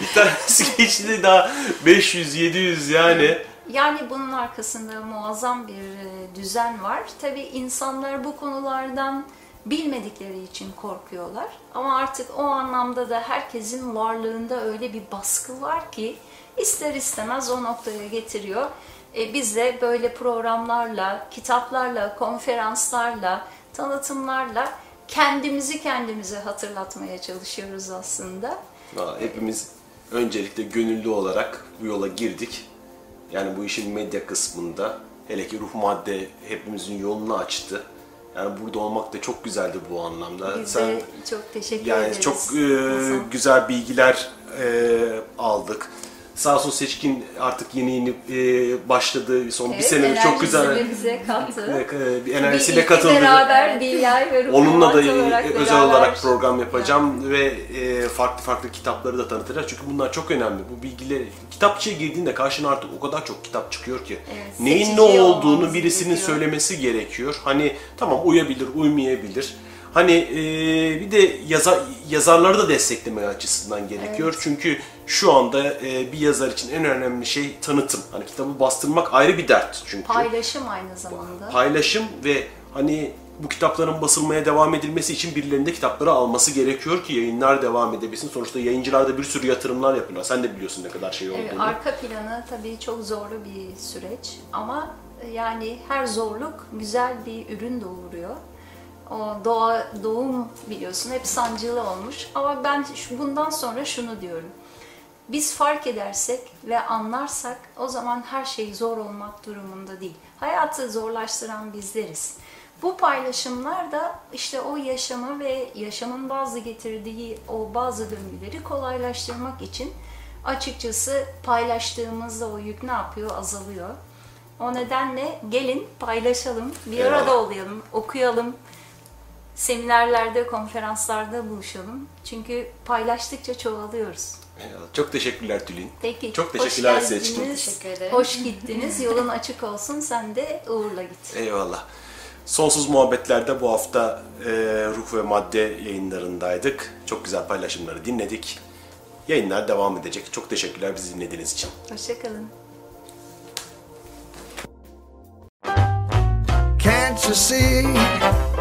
bir tanesi geçti daha 500 700 yani. Yani bunun arkasında muazzam bir e, düzen var. Tabii insanlar bu konulardan bilmedikleri için korkuyorlar. Ama artık o anlamda da herkesin varlığında öyle bir baskı var ki ister istemez o noktaya getiriyor. E, biz de böyle programlarla, kitaplarla, konferanslarla, tanıtımlarla kendimizi kendimize hatırlatmaya çalışıyoruz aslında. Valla Hepimiz öncelikle gönüllü olarak bu yola girdik. Yani bu işin medya kısmında hele ki ruh madde hepimizin yolunu açtı. Yani burada olmak da çok güzeldi bu anlamda. Biz de çok teşekkür yani ederiz. çok e, güzel bilgiler e, aldık. Sağ olsun Seçkin artık yeni yeni e, başladı. Son bir Evet, senedir çok güzel bize kattı. e, bir Bir enerjisiyle katıldı. beraber Bilal ve Onunla da olarak özel beraber- olarak program yapacağım ve e, farklı farklı kitapları da tanıtacağız. Çünkü bunlar çok önemli. Bu bilgileri kitapçıya girdiğinde karşına artık o kadar çok kitap çıkıyor ki. Evet, neyin ne olduğunu birisinin gerekiyor. söylemesi gerekiyor. Hani tamam uyabilir, uymayabilir. Hani e, bir de yaza, yazarları da desteklemeye açısından gerekiyor. Çünkü şu anda e, bir yazar için en önemli şey tanıtım. Hani kitabı bastırmak ayrı bir dert çünkü Paylaşım aynı zamanda. paylaşım ve hani bu kitapların basılmaya devam edilmesi için birilerinin de kitapları alması gerekiyor ki yayınlar devam edebilsin. Sonuçta yayıncılarda bir sürü yatırımlar yapıyorlar. Sen de biliyorsun ne kadar şey olduğunu. Evet, arka planı tabii çok zorlu bir süreç ama yani her zorluk güzel bir ürün doğuruyor. O doğa, doğum biliyorsun hep sancılı olmuş ama ben şu, bundan sonra şunu diyorum. Biz fark edersek ve anlarsak o zaman her şey zor olmak durumunda değil. Hayatı zorlaştıran bizleriz. Bu paylaşımlar da işte o yaşamı ve yaşamın bazı getirdiği o bazı döngüleri kolaylaştırmak için açıkçası paylaştığımızda o yük ne yapıyor? Azalıyor. O nedenle gelin paylaşalım, bir arada olalım, okuyalım, seminerlerde, konferanslarda buluşalım. Çünkü paylaştıkça çoğalıyoruz. Eyvallah. Çok teşekkürler Tülin. Peki. Çok teşekkürler geldiniz, Teşekkür ederim. Hoş gittiniz. (laughs) Yolun açık olsun. Sen de uğurla git. Eyvallah. Sonsuz Muhabbetler'de bu hafta e, ruh ve madde yayınlarındaydık. Çok güzel paylaşımları dinledik. Yayınlar devam edecek. Çok teşekkürler bizi dinlediğiniz için. Hoşçakalın. Can't you see?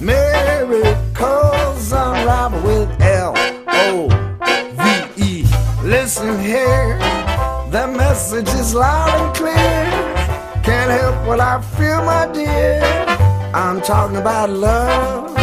Miracles unravel with L O V E. Listen here, the message is loud and clear. Can't help what I feel, my dear. I'm talking about love.